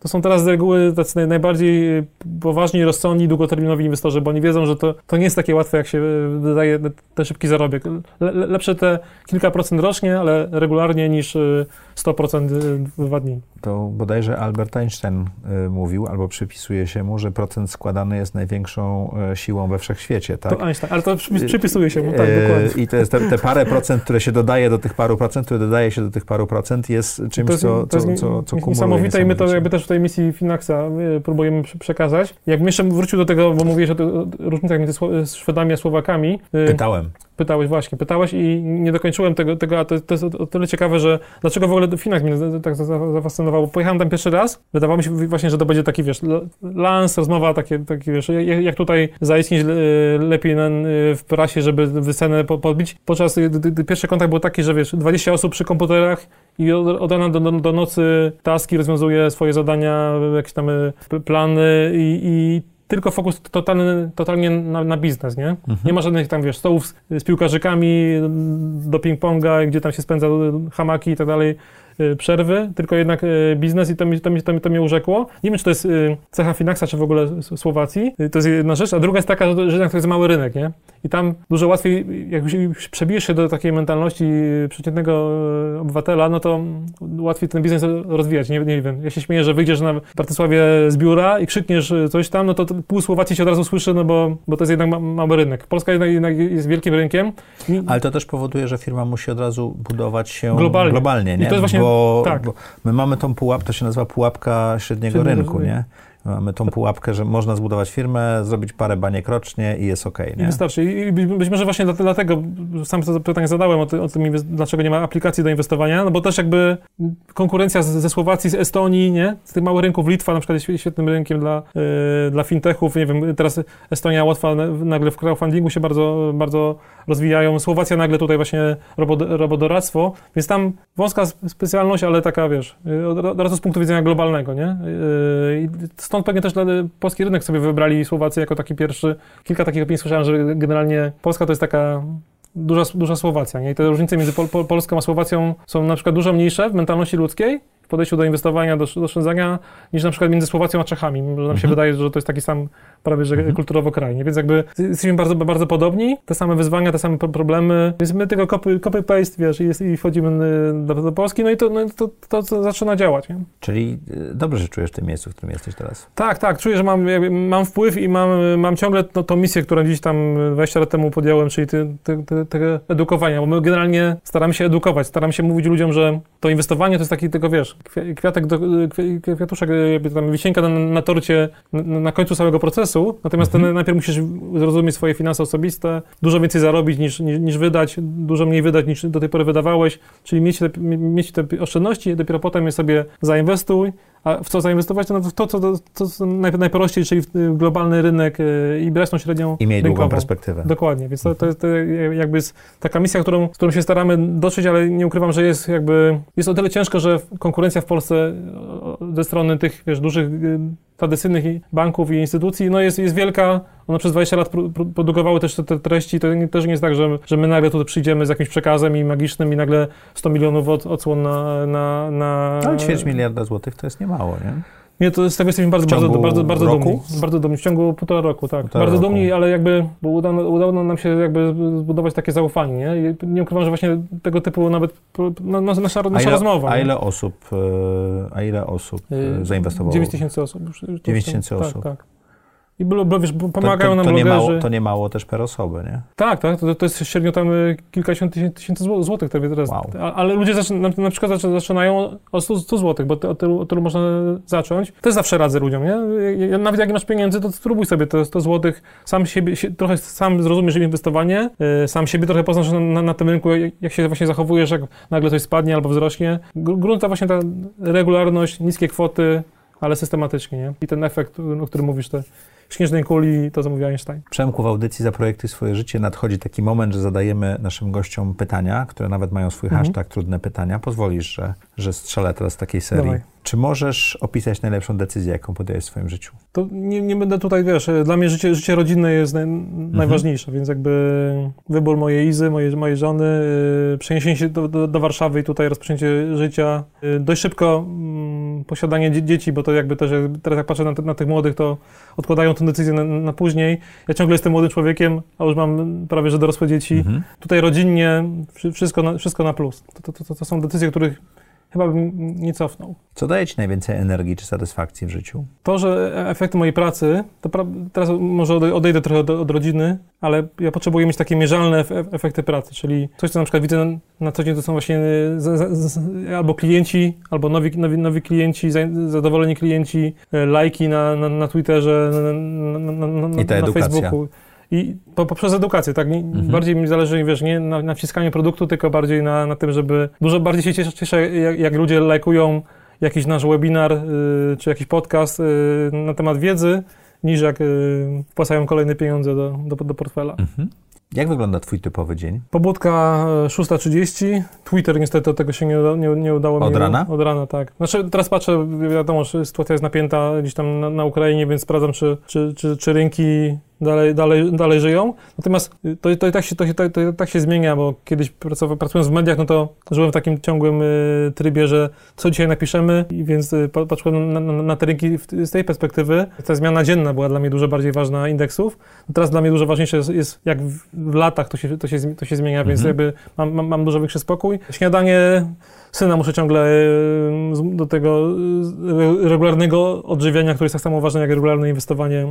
to są teraz z reguły tacy najbardziej poważni, rozsądni, długoterminowi inwestorzy, bo oni wiedzą, że to, to nie jest takie łatwe, jak się wydaje ten szybki zarobek. Le, lepsze te kilka procent rocznie, ale regularnie niż 100% w dwa dni. To bodajże Albert Einstein mówił, albo przypisuje się mu, że procent składany jest największą siłą we wszechświecie. Tak? To Einstein, ale to przypisuje się mu, tak, dokładnie. I to jest te, te, parę procent, które się dodaje do tych paru procent, które dodaje się do tych paru procent, jest czymś, jest, co, co, co, co kumuluje. Niesamowite i my to jakby też w tej misji Finaxa próbujemy przekazać. Jakbym jeszcze wrócił do tego, bo mówiłeś o różnicach między Szwedami a Słowakami. Pytałem. Pytałeś właśnie, pytałeś i nie dokończyłem tego, tego a to, to jest o tyle ciekawe, że dlaczego w ogóle Finax mnie tak zafascynował, bo pojechałem tam pierwszy raz, wydawało mi się właśnie, że to będzie taki, wiesz, lans, rozmowa, takie, takie wiesz, jak, jak tutaj zaistnieć lepiej w prasie, żeby wycenę podbić, podczas gdy pierwszy kontakt był taki, że wiesz, 20 osób przy komputerach i od, od rana do, do, do nocy taski rozwiązuje swoje zadania, jakieś tam plany i, i tylko fokus totalny, totalnie na, na biznes, nie? Mhm. Nie ma żadnych tam, wiesz, stołów z, z piłkarzykami do ping-ponga, gdzie tam się spędza hamaki i tak dalej, przerwy, tylko jednak y, biznes i to mi, to, mi, to, mi, to mnie urzekło. Nie wiem, czy to jest y, cecha Finaxa, czy w ogóle Słowacji. To jest jedna rzecz, a druga jest taka, że, że to jest mały rynek, nie? I tam dużo łatwiej, jak przebijesz się do takiej mentalności przeciętnego obywatela, no to łatwiej ten biznes rozwijać. Nie, nie wiem, ja się śmieję, że wyjdziesz na Bratysławie z biura i krzykniesz coś tam, no to pół Słowacji się od razu słyszy, no bo, bo to jest jednak mały rynek. Polska jednak, jednak jest wielkim rynkiem. Ale to też powoduje, że firma musi od razu budować się globalnie, globalnie nie? I to jest właśnie, bo, tak. Bo my mamy tą pułapkę, to się nazywa pułapka średniego, średniego rynku, nie? Mamy tą pułapkę, że można zbudować firmę, zrobić parę baniek rocznie i jest ok. Nie? I wystarczy. I być może właśnie dlatego sam to pytanie zadałem o, ty, o tym, dlaczego nie ma aplikacji do inwestowania, no bo też jakby konkurencja ze Słowacji, z Estonii, nie? Z tych małych rynków, Litwa na przykład jest świetnym rynkiem dla, yy, dla fintechów, nie wiem, teraz Estonia, Łotwa nagle w crowdfundingu się bardzo, bardzo rozwijają, Słowacja nagle tutaj właśnie robodoradztwo, więc tam wąska specjalność, ale taka, wiesz, od razu z punktu widzenia globalnego, nie? Yy, stąd pewnie też polski rynek sobie wybrali Słowację jako taki pierwszy. Kilka takich opinii słyszałem, że generalnie Polska to jest taka duża, duża Słowacja, nie? I te różnice między Pol Polską a Słowacją są na przykład dużo mniejsze w mentalności ludzkiej, w podejściu do inwestowania, do, do oszczędzania, niż na przykład między Słowacją a Czechami. Nam mhm. się wydaje, że to jest taki sam prawie że mhm. kulturowo kraj. Nie? Więc jakby jesteśmy bardzo, bardzo podobni, te same wyzwania, te same problemy, więc my tylko copy, copy paste, wiesz, i, i wchodzimy do, do, Polski, no i to, no, to, to, to zaczyna działać. Nie? Czyli y, dobrze się czujesz w tym miejscu, w którym jesteś teraz? Tak, tak, czuję, że mam, mam wpływ i mam, mam ciągle no, tą misję, którą gdzieś tam 20 lat temu podjąłem, czyli te, te, te, te edukowania, bo my generalnie staramy się edukować, staramy się mówić ludziom, że to inwestowanie to jest taki tylko, wiesz, kwiatek do, kwiatuszek, tam wisienka na, na torcie na, na, końcu całego procesu, natomiast mhm. najpierw musisz zrozumieć swoje finanse osobiste, dużo więcej zarobić niż, niż, niż, wydać, dużo mniej wydać niż do tej pory wydawałeś, czyli mieć te, mieć te oszczędności, dopiero potem je sobie zainwestuj, a w co zainwestować? No w to, co, to, co najprościej, czyli w globalny rynek e, i brać tą średnią I mieć długą perspektywę. Dokładnie, więc to, to, to jakby jest taka misja, którą, z którą się staramy dotrzeć, ale nie ukrywam, że jest jakby, jest o tyle ciężko, że konkurencja w Polsce ze strony tych, wiesz, dużych tradycyjnych banków i instytucji, no jest, jest wielka. One przez 20 lat produkowały też te, te treści. To też nie jest tak, że, że my nagle tutaj przyjdziemy z jakimś przekazem i magicznym i nagle 100 milionów od, odsłon na... na, na... Ale ćwierć miliarda złotych to jest niemało, nie? Nie, to z tego jesteśmy bardzo, bardzo, bardzo, bardzo dumni. Bardzo dumni. W ciągu półtora roku, tak. Półtora bardzo roku. dumni, ale jakby, bo udało, udało nam się jakby zbudować takie zaufanie, nie? I nie ukrywam, że właśnie tego typu nawet no, nasza, nasza a ile, rozmowa. A ile osób, e, a ile osób e, zainwestowało? 9 tysięcy osób. 9 tysięcy osób. Tak, tak. I wiesz, pomagają to, to, nam to blogerzy. Nie mało, to nie mało też per osobę, nie? Tak, tak. To, to jest średnio tam y, kilkadziesiąt tysięcy złotych teraz. Wow. Ale ludzie na, na przykład zaczynają od 100, 100 złotych, bo od tylu, tylu można zacząć. Też zawsze radzę ludziom, nie? Nawet jak masz pieniędzy, to spróbuj sobie te 100 złotych, sam siebie, trochę sam zrozumiesz inwestowanie, y, sam siebie trochę poznasz na, na tym rynku, jak się właśnie zachowujesz, jak nagle coś spadnie albo wzrośnie. Grunta właśnie ta regularność, niskie kwoty, ale systematycznie, nie? I ten efekt, o którym mówisz, te śnieżnej kuli, to co mówił Einstein. Przemku, w audycji Zaprojektuj swoje życie nadchodzi taki moment, że zadajemy naszym gościom pytania, które nawet mają swój mhm. hashtag trudne pytania. Pozwolisz, że, że strzelę teraz takiej serii. Dawaj. Czy możesz opisać najlepszą decyzję, jaką podjęłeś w swoim życiu? To nie, nie będę tutaj, wiesz, dla mnie życie, życie rodzinne jest naj, mhm. najważniejsze, więc jakby wybór mojej Izy, mojej, mojej żony, yy, przeniesienie się do, do, do, Warszawy i tutaj rozpoczęcie życia, yy, dość szybko yy, posiadanie dzieci, bo to jakby też, teraz jak patrzę na, na tych młodych, to odkładają tę decyzję na, na, później. Ja ciągle jestem młodym człowiekiem, a już mam prawie, że dorosłe dzieci. Mhm. Tutaj rodzinnie, wszystko na, wszystko na plus. To, to, to, to są decyzje, których chyba bym nie cofnął. Co daje Ci najwięcej energii czy satysfakcji w życiu? To, że efekty mojej pracy, to teraz może odejdę trochę od, od, rodziny, ale ja potrzebuję mieć takie mierzalne efekty pracy, czyli coś, co na przykład widzę na, na co dzień, to są właśnie z, z, z, albo klienci, albo nowi, nowi, nowi klienci, zadowoleni klienci, e, lajki na, na, na Twitterze, na, na, na, I ta na Facebooku. I po, poprzez edukację, tak? Nie, mhm. Bardziej mi zależy, wiesz, nie na, na wciskaniu produktu, tylko bardziej na, na tym, żeby... Dużo bardziej się cieszę, cieszę jak, jak ludzie lajkują jakiś nasz webinar, y, czy jakiś podcast y, na temat wiedzy, niż jak y, wpłacają kolejne pieniądze do, do, do portfela. Mhm. Jak wygląda Twój typowy dzień? Pobudka 6.30. Twitter niestety tego się nie, nie, nie udało Od mi. Od rana? Od rana, tak. Znaczy teraz patrzę, wiadomo, że sytuacja jest napięta gdzieś tam na, na Ukrainie, więc sprawdzam, czy, czy, czy, czy rynki dalej, dalej, dalej żyją. Natomiast to, to, i tak się, to, to, to tak się zmienia, bo kiedyś pracując w mediach, no to żyłem w takim ciągłym y, trybie, że co dzisiaj napiszemy, i więc y, patrzyłem na, na, na, te rynki z tej perspektywy. Ta zmiana dzienna była dla mnie dużo bardziej ważna indeksów. Teraz dla mnie dużo ważniejsze jest, jest jak w, w, latach to się, to się, to się zmienia, mhm. więc jakby mam, mam, mam dużo większy spokój. Śniadanie syna muszę ciągle do tego regularnego odżywiania, które jest tak samo ważne jak regularne inwestowanie,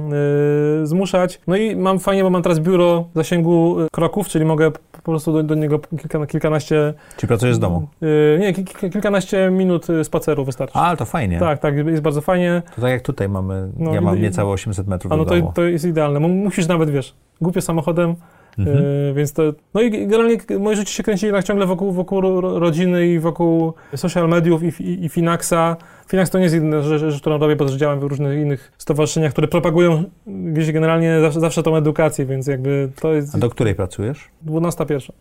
zmuszać. wyjechać. No i mam fajnie, bo mam teraz biuro w zasięgu y, kroków, czyli mogę po prostu do, do niego kilka, kilkanaście... Czy pracujesz z domu? y, nie, kil- kilkanaście minut y, spaceru wystarczy. A, to fajnie. Tak, tak, jest bardzo fajnie. To tak jak tutaj mamy, No ja mam i- niecałe 800 metrów A no do to, domu. to jest idealne. Mu- Musisz nawet, wiesz, głupio samochodem, Mhm. y, więc to... No i generalnie moje życie się kręci jednak ciągle wokół, wokół ro- rodziny i wokół social mediów i, i, i Finaxa. Finax to nie jest jedyna rzecz, rzecz, którą robię, bo też działam w różnych innych stowarzyszeniach, które propagują gdzieś generalnie zawsze, zawsze tą edukację, więc jakby to jest A do której pracujesz? 12 pierwsza.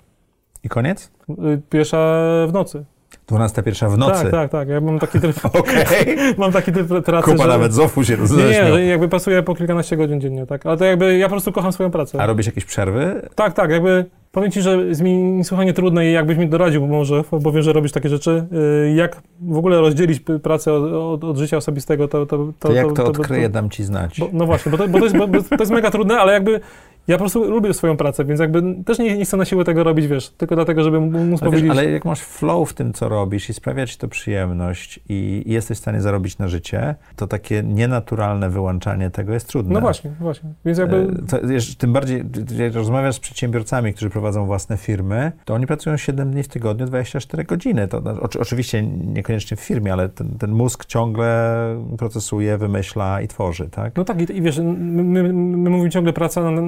I koniec? Y, Pierwsza w nocy. 12 pierwsza w nocy. Tak, tak, tak. Ja mam taki tryb, Okej. mam taki tryb pracy, Kupa że... nawet z ofu się Nie, nie, jakby pracuję po kilkanaście godzin dziennie, tak. Ale to jakby ja po prostu kocham swoją pracę. A robisz jakieś przerwy? Tak, tak, jakby powiem Ci, że jest mi niesłychanie trudne i jakbyś mi doradził może, bo wiem, że robisz takie rzeczy, y, jak w ogóle rozdzielić pracę od, od, od życia osobistego, to... To, To, jak to odkryję, dam ci znać. bo, no właśnie, bo to, bo, to jest, bo to jest mega trudne, ale jakby ja po prostu lubię swoją pracę, więc jakby też nie, nie chcę na siłę tego robić, wiesz, tylko dlatego, żeby móc ale, wiesz, powiedzieć... ale jak masz flow w tym, co robisz i sprawia ci to przyjemność i, i jesteś w stanie zarobić na życie, to takie nienaturalne wyłączanie tego jest trudne. No właśnie, właśnie, więc jakby... E, To, wiesz, tym bardziej, jak rozmawiasz z przedsiębiorcami, którzy prowadzą własne firmy, to oni pracują 7 dni w tygodniu, 24 godziny. To, no, oczy- oczywiście niekoniecznie w firmie, ale ten, ten mózg ciągle procesuje, wymyśla i tworzy, tak? No tak, i, i wiesz, my, my, my mówimy ciągle praca, na,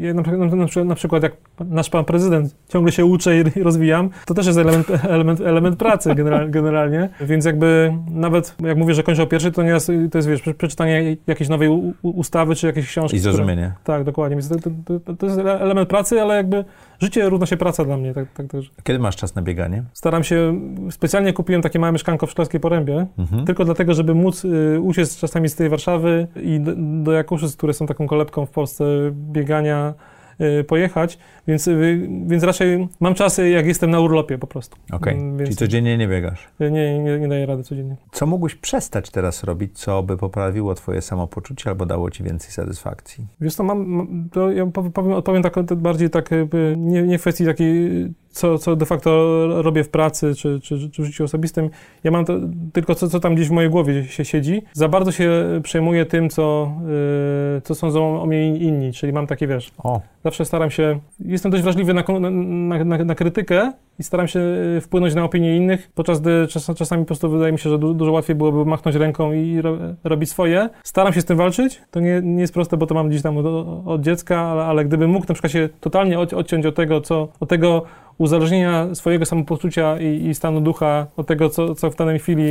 ja na, przykład- na, na przykład jak nasz pan prezydent ciągle się uczę i rozwijam, to też jest element, element, element pracy general, generalnie, więc jakby nawet jak mówię, że kończę o pierwszej, to nieraz to jest, wiesz, prze- przeczytanie jakiejś nowej u, ustawy czy jakiejś książki. I które- zrozumienie. Tak, dokładnie, więc to, to, to, to jest element pracy, ale jakby życie równa się praca dla mnie, tak, tak też. Kiedy masz czas na bieganie? Staram się, specjalnie kupiłem takie małe mieszkanko w Szklarskiej Porębie, Mhm. tylko dlatego, żeby móc y, uciec czasami z tej Warszawy i do, do Jakuszyc, które są taką kolebką w Polsce biegania, pojechać, więc, y, więc raczej mam czasy, jak jestem na urlopie po prostu. Okej, Mm, czyli Więc codziennie nie biegasz. nie, nie, nie daję rady codziennie. Co mógłbyś przestać teraz robić, co by poprawiło twoje samopoczucie albo dało ci więcej satysfakcji? Wiesz co, mam, to ja pow- powiem, odpowiem tak, bardziej tak nie, nie w kwestii takiej, co, co de facto robię w pracy czy, czy, czy w życiu osobistym. Ja mam to, tylko co, co tam gdzieś w mojej głowie się siedzi. Za bardzo się przejmuję tym, co, yy, co sądzą o mnie inni, czyli mam takie, wiesz, O, zawsze staram się, jestem dość wrażliwy na, na, na, na krytykę i staram się y, wpłynąć na opinię innych, podczas gdy czas, czasami po prostu wydaje mi się, że du, dużo łatwiej byłoby machnąć ręką i ro, robić swoje. Staram się z tym walczyć, to nie, nie jest proste, bo to mam gdzieś tam od, od dziecka, ale, ale gdybym mógł na przykład się totalnie od, odciąć od tego, co, od tego uzależnienia swojego samopoczucia i, i stanu ducha od tego, co, co w danej chwili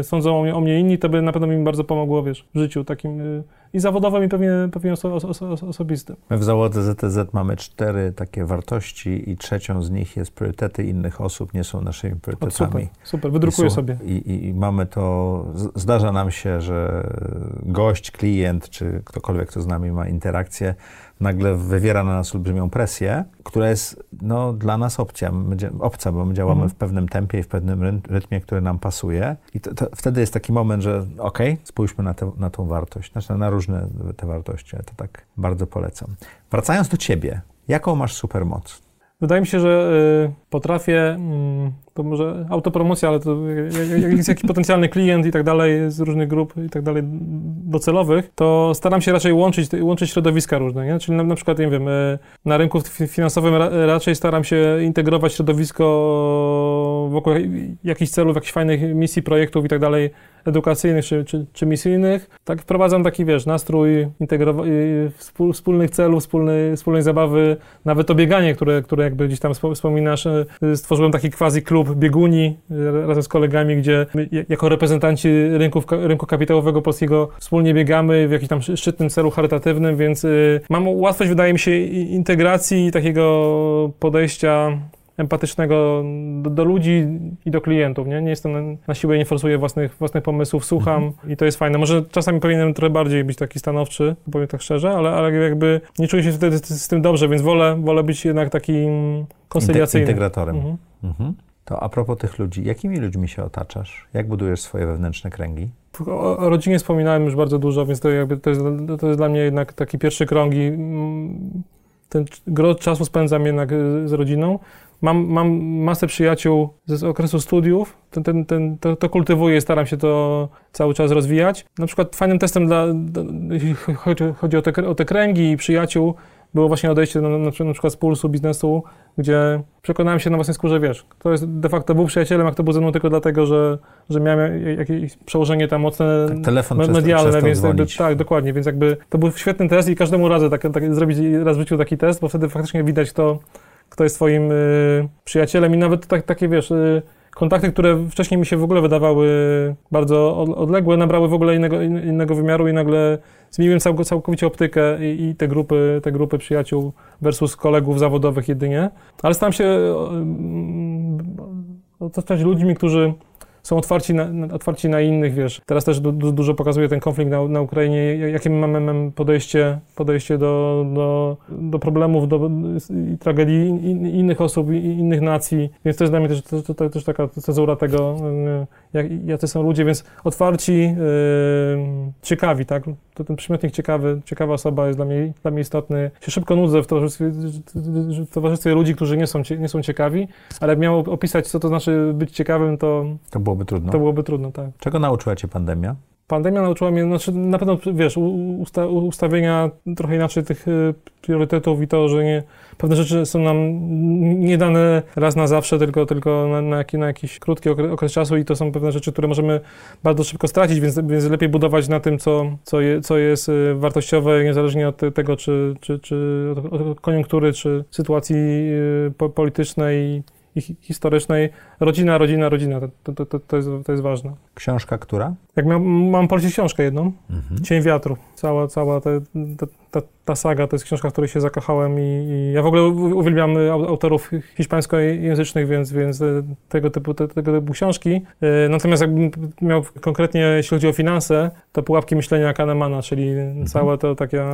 y, sądzą o mnie, o mnie inni, to by na pewno mi bardzo pomogło, wiesz, w życiu takim y, i zawodowym, i pewnie, pewnie oso, oso, oso, osobistym. My w załodze ZTZ mamy cztery takie wartości i trzecią z nich jest priorytety innych osób, nie są naszymi O, super, priorytetami. super, wydrukuję I, sobie. I, i, mamy to, zdarza nam się, że gość, klient, czy ktokolwiek, kto z nami ma interakcję, nagle wywiera na nas olbrzymią presję, która jest no, dla nas opcja, my, obca, bo my działamy Mhm. w pewnym tempie i w pewnym rytmie, który nam pasuje. I to, to, wtedy jest taki moment, że okej, spójrzmy na, tę- na tą wartość, znaczy na różne te wartości, ja to tak bardzo polecam. Wracając do ciebie, jaką masz supermoc? Wydaje mi się, że y, potrafię, mm, to może autopromocja, ale to jest jakiś potencjalny klient i tak dalej z różnych grup i tak dalej docelowych, to staram się raczej łączyć, łączyć środowiska różne, nie? Czyli na, na przykład, nie wiem, y, na rynku fi- finansowym ra, raczej staram się integrować środowisko wokół jakichś celów, jakichś fajnych misji, projektów i tak dalej, edukacyjnych czy, czy, czy misyjnych. Tak wprowadzam taki, wiesz, nastrój wspól, wspólnych celów, wspólnej, wspólnej zabawy, nawet to bieganie, które, które jakby gdzieś tam wspo- wspominasz, y, stworzyłem taki quasi klub bieguni y, razem z kolegami, gdzie jako reprezentanci rynków, ka- rynku kapitałowego polskiego wspólnie biegamy w jakimś tam szczytnym celu charytatywnym, więc y, mam łatwość, wydaje mi się, integracji i takiego podejścia empatycznego do, do ludzi i do klientów, nie? Nie jestem na, na siłę, nie forsuję własnych, własnych pomysłów, słucham i to jest fajne. Może czasami powinienem trochę bardziej być taki stanowczy, powiem tak szczerze, ale, ale jakby nie czuję się wtedy z, z tym dobrze, więc wolę, wolę być jednak takim konsyliacyjnym. integratorem. Mhm. Mhm. To a propos tych ludzi, jakimi ludźmi się otaczasz? Jak budujesz swoje wewnętrzne kręgi? O, rodzinie wspominałem już bardzo dużo, więc to, jakby to, jest, to jest dla mnie jednak taki pierwszy krąg i mm, ten gro czasu spędzam jednak y, z rodziną. mam, mam masę przyjaciół z okresu studiów, ten, ten, ten, to, to kultywuję, staram się to cały czas rozwijać. Na przykład fajnym testem, dla, chodzi, chodzi o, te, o te kręgi i przyjaciół, było właśnie odejście na, na, przykład z pulsu biznesu, gdzie przekonałem się na własnej skórze, wiesz, to jest de facto był przyjacielem, jak to był ze mną tylko dlatego, że, że miałem jakieś przełożenie tam mocne tak, telefon medialne, przestał, więc jakby, tak, dokładnie, więc jakby to był świetny test i każdemu razy tak, tak, zrobić raz w życiu taki test, bo wtedy faktycznie widać to, kto jest twoim y, przyjacielem i nawet tak, takie, wiesz, y, kontakty, które wcześniej mi się w ogóle wydawały bardzo odległe, nabrały w ogóle innego, innego wymiaru i nagle zmieniłem cał, całkowicie optykę i, i, te, grupy, te grupy przyjaciół versus kolegów zawodowych jedynie. Ale staram się otaczać ludźmi, którzy są otwarci na, otwarci na innych, wiesz. Teraz też du, du, dużo pokazuje ten konflikt na, na Ukrainie, jakie mamy, mamy podejście, podejście do, do, do problemów, do i tragedii in, innych osób, innych nacji, więc to jest dla mnie też, to, to, też taka cezura tego, jak, jacy są ludzie, więc otwarci, yy, ciekawi, tak? To ten przymiotnik ciekawy, ciekawa osoba jest dla mnie, dla mnie istotny. Się szybko nudzę w towarzystwie, w towarzystwie ludzi, którzy nie są, nie są ciekawi, ale jak miał opisać, co to znaczy być ciekawym, to... To byłoby trudno. To byłoby trudno, tak. Czego nauczyła cię pandemia? Pandemia nauczyła mnie, znaczy na pewno, wiesz, usta, ustawienia trochę inaczej tych y, priorytetów i to, że nie, pewne rzeczy są nam nie dane raz na zawsze, tylko, tylko na, na, na jakiś krótki okres, okres, czasu i to są pewne rzeczy, które możemy bardzo szybko stracić, więc, więc lepiej budować na tym, co, co, je, co jest y, wartościowe, niezależnie od tego, czy, czy, czy od koniunktury, czy sytuacji y, politycznej historycznej. Rodzina, rodzina, rodzina. To, to, to, to, jest, to jest ważne. Książka która? Jak miał, mam polecić książkę jedną. Mhm. Cień wiatru. Cała, cała ta, ta, ta, saga to jest książka, w której się zakochałem i, i ja w ogóle uwielbiam autorów hiszpańskojęzycznych, więc, więc tego typu, te, tego typu książki. E, natomiast jakbym miał konkretnie, jeśli chodzi o finanse, to pułapki myślenia Kahnemana, czyli mhm. całe to takie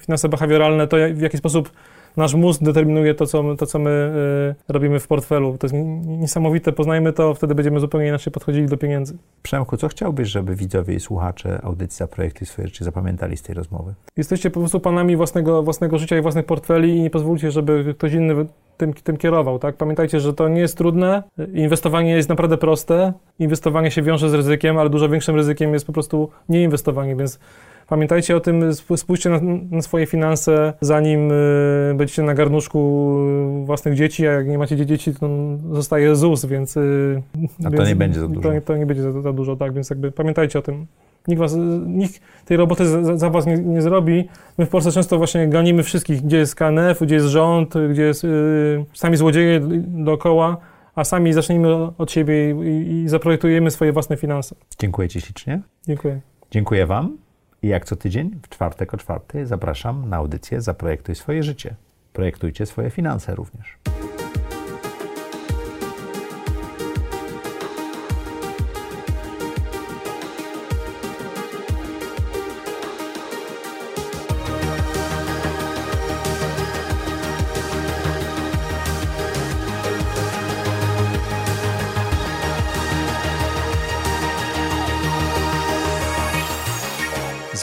finanse behawioralne, to w jaki sposób nasz mózg determinuje to, co, to, co my y, robimy w portfelu. To jest niesamowite, poznajmy to, wtedy będziemy zupełnie inaczej podchodzili do pieniędzy. Przemku, co chciałbyś, żeby widzowie i słuchacze audycji za projekty swoje rzeczy zapamiętali z tej rozmowy? Jesteście po prostu panami własnego, własnego życia i własnych portfeli i nie pozwólcie, żeby ktoś inny tym, tym kierował, tak? Pamiętajcie, że to nie jest trudne, inwestowanie jest naprawdę proste, inwestowanie się wiąże z ryzykiem, ale dużo większym ryzykiem jest po prostu nieinwestowanie, więc Pamiętajcie o tym, spójrzcie na, na swoje finanse, zanim y, będziecie na garnuszku własnych dzieci, a jak nie macie dzieci, to zostaje ZUS, więc... Y, a to nie będzie za dużo. To, to nie będzie za, za, dużo, tak, więc jakby pamiętajcie o tym. Nikt, was, nikt tej roboty za, za was nie, nie, zrobi. My w Polsce często właśnie ganimy wszystkich, gdzie jest KNF, gdzie jest rząd, gdzie jest y, sami złodzieje dookoła, a sami zacznijmy od siebie i, i zaprojektujemy swoje własne finanse. Dziękuję Ci ślicznie. Dziękuję. Dziękuję Wam. I jak co tydzień, w czwartek o czwartej, zapraszam na audycję Zaprojektuj swoje życie. Projektujcie swoje finanse również.